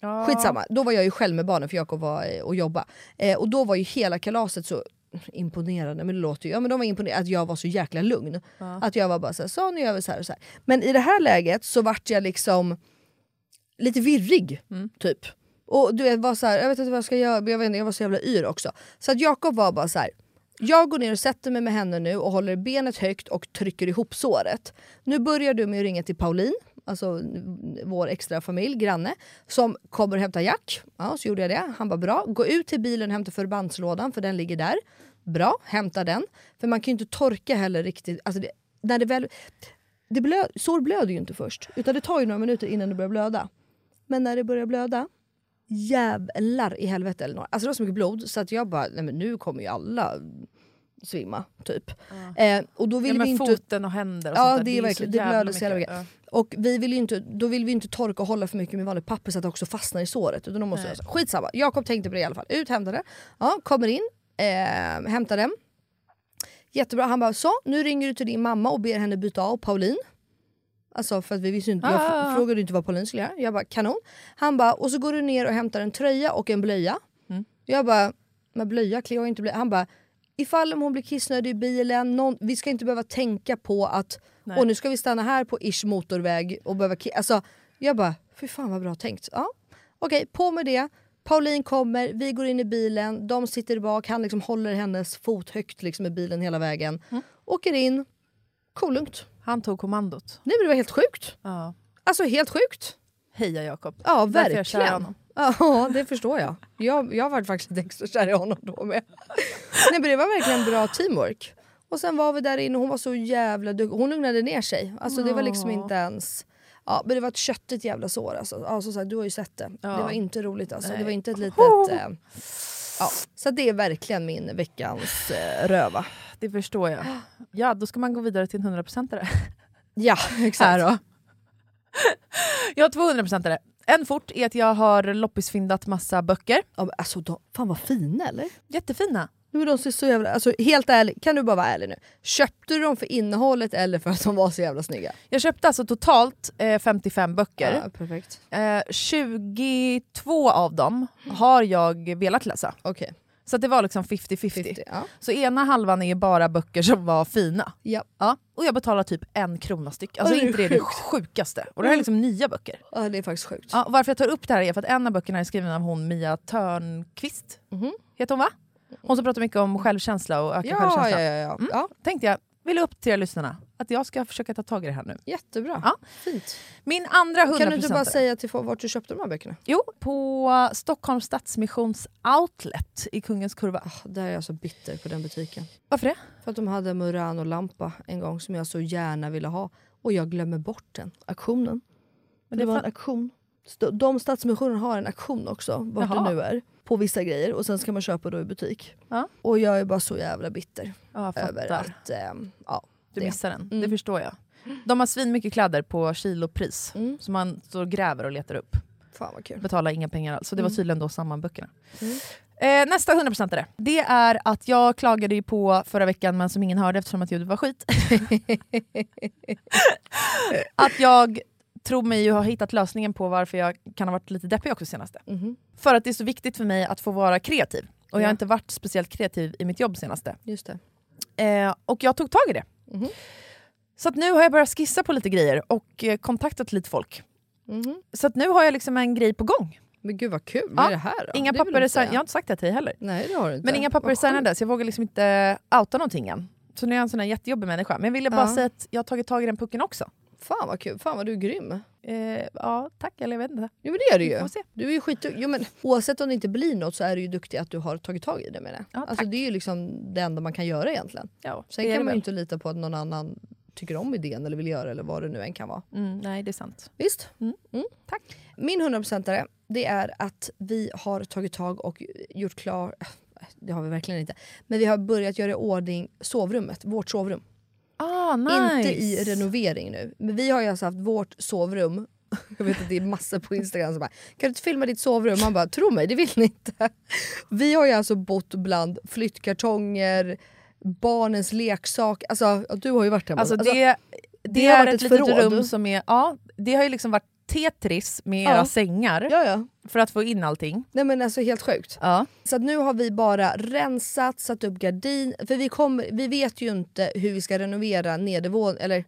Ja. Skitsamma, då var jag ju själv med barnen för Jakob var eh, och jobba. Eh, och då var ju hela kalaset så imponerande, men det låter ju, ja men de var imponerade att jag var så jäkla lugn. Att jag var bara såhär, så nu gör vi så här och så här. Men i det här läget så vart jag liksom lite virrig, typ. Och du vet, var så här, jag vet inte vad jag ska göra, jag, vet inte, jag var så jävla yr också. Så att Jakob var bara så här. Jag går ner och sätter mig med henne nu och håller benet högt och trycker ihop såret. Nu börjar du med att ringa till Pauline, alltså vår extra familj, granne, som kommer och hämtar Jack. Ja, så gjorde jag det. Han var bra. Gå ut till bilen och hämta förbandslådan för den ligger där. Bra, hämta den. För man kan ju inte torka heller riktigt. Alltså det, när det väl, det blö, sår blöder ju inte först, utan det tar ju några minuter innan det börjar blöda. Men när det börjar blöda, jävlar i helvete Elinor. Alltså det var så mycket blod så att jag bara, nej men nu kommer ju alla svimma typ. Eh, och då Ja, vill vi men inte... foten och händer och Ja, sånt där. det är verkligen- det blöder så jävla mycket. mycket. Och vi vill inte, då vill vi inte torka och hålla för mycket med vanligt papper så att det också fastnar i såret. Utan då måste jag, skitsamma, Jakob tänkte på det i alla fall. Ut, hämta det. Ja, kommer in, eh, hämtar den. Jättebra, han bara så, nu ringer du till din mamma och ber henne byta av Pauline. Alltså för att vi visste inte, jag Ah, ah, ah. f- frågade inte vad Pauline skulle göra. Jag bara kanon. Han bara, och så går du ner och hämtar en tröja och en blöja. Mm. Jag bara, men blöja, Cleo har inte blöja. Han bara, ifall hon blir kissnödig i bilen, någon, vi ska inte behöva tänka på att Nej. och nu ska vi stanna här på ish motorväg och behöva ki- alltså, Jag bara, fy fan vad bra tänkt. Ja. Okej, på med det. Pauline kommer, vi går in i bilen, de sitter bak, han liksom håller hennes fot högt liksom i bilen hela vägen. Mm. Åker in, kolugnt. Han tog kommandot. Nej men det var helt sjukt. Ja. Alltså helt sjukt. Heja Jakob. Ja verkligen. Ja det förstår jag. Jag, jag var faktiskt lite extra kär i honom då med. Nej men det var verkligen bra teamwork. Och sen var vi där inne och hon var så jävla duktig. Hon lugnade ner sig. Alltså det var liksom inte ens... Ja, men det var ett köttigt jävla sår alltså. Ja, som sagt, du har ju sett det. Ja. Det var inte roligt alltså. Det Nej. var inte ett litet... Eh, ja. Så det är verkligen min veckans eh, röva. Det förstår jag. Ja, då ska man gå vidare till en 100%are. Ja, exakt. Här då. Jag har två 100%are. En fort är att jag har loppisfyndat massa böcker. Ja, men alltså, de, fan vad fina eller? Jättefina. Nu är de ser så jävla... Alltså, helt ärligt, kan du bara vara ärlig nu? Köpte du dem för innehållet eller för att de var så jävla snygga? Jag köpte alltså totalt eh, 55 böcker. Ja, perfekt. Eh, 22 av dem har jag velat läsa. Okej. Så det var liksom 50-50. 50. Ja. Så ena halvan är bara böcker som var fina. Ja. Ja. Och jag betalar typ en krona styck. Alltså det är inte det det sjukaste. Och det här är liksom nya böcker. ja, det är faktiskt sjukt. Ja, varför jag tar upp det här är för att en av böckerna är skriven av hon Mia Törnqvist. Mhm. Heter hon va? Hon som pratar mycket om självkänsla och öka Ja, självkänsla. ja, ja, ja. Mm. ja. Tänkte jag, vill upp till er lyssnarna att jag ska försöka ta tag i det här nu. Jättebra. Ja. Fint. Min andra 100% Kan du inte bara säga till folk vart du köpte de här böckerna? Jo, på Stockholms Stadsmissions outlet i Kungens Kurva. Ah, där är jag så bitter på den butiken. Varför det? För att de hade Murano-lampa en gång som jag så gärna ville ha. Och jag glömmer bort den. Auktionen. Men det, det var en auktion. St- De Stadsmissionen har en auktion också, vart Jaha. det nu är. På vissa grejer och sen ska man köpa då i butik. Ja. Och jag är bara så jävla bitter Ja, över att... ehm, ja, Du missar den, Mm. det förstår jag. De har svin mycket kläder på kilopris. Mm. Så man står och gräver och letar upp. Fan vad kul. Betalar inga pengar alls. Så det var Mm. tydligen då samma böckerna. Mm. Eh, nästa 100% är det. Det är att jag klagade ju på förra veckan men som ingen hörde eftersom att ljudet var skit. att jag tror mig ju ha hittat lösningen på varför jag kan ha varit lite deppig också senaste. Mhm. För att det är så viktigt för mig att få vara kreativ. Och jag Ja. har inte varit speciellt kreativ i mitt jobb senaste. Just det. Eh, och jag tog tag i det. Mhm. Så att nu har jag börjat skissa på lite grejer och eh, kontaktat lite folk. Mhm. Så att nu har jag liksom en grej på gång. Men gud vad kul, Ja, vad är det här då? Inga Det papper är. Jag har inte sagt det till dig heller. Nej det har du inte. Men inga papper är signade så jag vågar liksom inte outa någonting än. Så nu är jag en sån här jättejobbig människa. Men jag ville bara Ja. säga att jag har tagit tag i den pucken också. Fan vad kul, fan vad du är grym. Eh, ja, tack. Eller jag vet inte. Jo men det är du ju. Du är ju skit... jo, men Oavsett om det inte blir något så är du ju duktig att du har tagit tag i det med det. Ja, alltså, tack. det är ju liksom det enda man kan göra egentligen. Ja, Sen kan man ju inte lita på att någon annan tycker om idén eller vill göra eller vad det nu än kan vara. Mm, nej, det är sant. Visst? Mm. Tack. Min 100% det är att vi har tagit tag och gjort klar, det har vi verkligen inte. Men vi har börjat göra i ordning sovrummet, vårt sovrum. Ah, nice. Inte i renovering nu. Men vi har ju alltså haft vårt sovrum jag vet att det är massor på Instagram som bara “Kan du inte filma ditt sovrum?” Man bara “Tro mig, det vill ni inte”. Vi har ju alltså bott bland flyttkartonger, barnens leksak. Alltså, du har ju varit hemma. Alltså det, det, det har är ett litet förråd. rum som är... Ja, det har ju liksom varit Tetris med Ja. era sängar Ja, ja. för att få in allting. Nej men alltså helt sjukt. Ja. Så nu har vi bara rensat, satt upp gardin. För vi, kommer, vi vet ju inte hur vi ska renovera nedervåningen, eller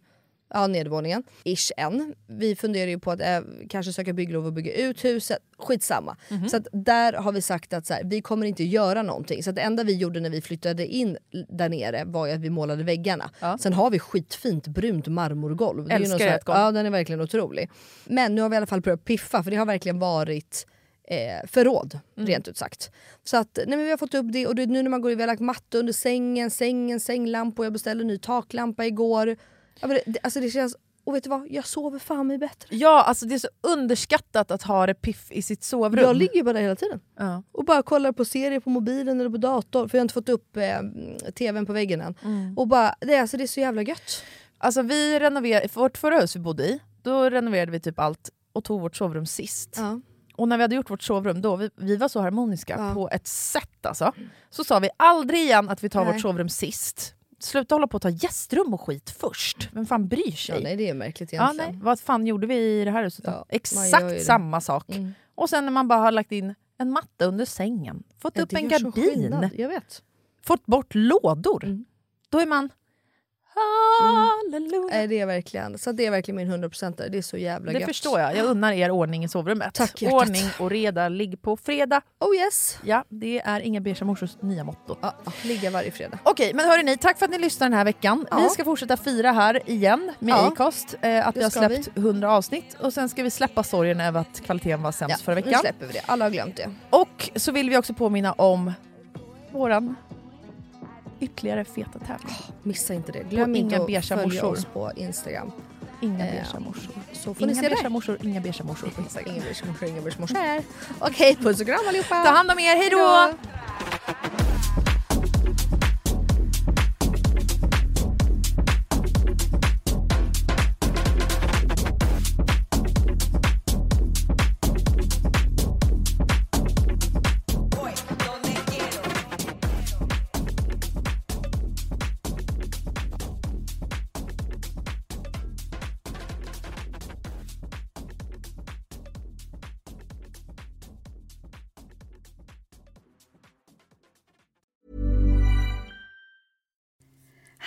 ja, nedervåningen, ish än. Vi funderar ju på att eh, kanske söka bygglov och bygga ut huset. Skitsamma. Så att där har vi sagt att så här, vi kommer inte göra någonting. Så att det enda vi gjorde när vi flyttade in där nere var att vi målade väggarna. Ja. Sen har vi skitfint brunt marmorgolv. Det är ju Älskar här- ert golv. Ja den är verkligen otrolig. Men nu har vi i alla fall börjat piffa för det har verkligen varit eh, förråd, Mm. rent ut sagt. Så att, nej, vi har fått upp det och det, nu när man går vi har lagt matta under sängen, sängen, sänglampor, jag beställde en ny taklampa igår. Ja, men det, alltså det känns, och vet du vad? Jag sover fan mig bättre. ja, alltså det är så underskattat att ha det piff i sitt sovrum. Jag ligger ju bara där hela tiden ja. och bara kollar på serier på mobilen eller på datorn för jag har inte fått upp eh, tvn på väggen än. Mm. Och bara, det, är- alltså, det är så jävla gött. Alltså vi renoverade, för vårt förra hus vi bodde i, då renoverade vi typ allt och tog vårt sovrum sist. Ja. Och när vi hade gjort vårt sovrum då, vi, vi var så harmoniska Ja. på ett sätt alltså. Så sa vi aldrig igen att vi tar Nej. vårt sovrum sist. Sluta hålla på att ta gästrum och skit först. Vem fan bryr sig? Ja, nej, det är märkligt Ja, egentligen. nej. Vad fan gjorde vi i det här huset då? Ja, Exakt samma sak. Mm. Och sen när man bara har lagt in en matta under sängen, fått Ja, upp en gardin, fått bort lådor. Mm. Då är man... Halleluja. Nej, det är verkligen, så det är verkligen min 100% Det är så jävla Det gött. förstår jag. Jag unnar er ordning i sovrummet. Tack, hjärtat. ordning och reda, ligg på fredag. Oh yes! Ja, det är Inga Beige morsors nya motto. Ja, ja, ligga varje fredag. Okej, men hörni, tack för att ni lyssnar den här veckan. Ja. Vi ska fortsätta fira här igen med Ja. Acast. Eh, att Det vi har släppt 100 avsnitt och sen ska vi släppa sorgen över att kvaliteten var sämst förra nu veckan. släpper vi det. Alla har glömt det. Och så vill vi också påminna om våran ytterligare feta tävling. Missa inte det. Glöm inte beiga att följa morsor. oss på Instagram. Inga Eh, beiga morsor. Så får ni Inga se beiga morsor, inga beiga morsor på Instagram. Inga beige morsor, inga beige morsor. Okej, puss och kram allihopa! Ta hand om er, hej då!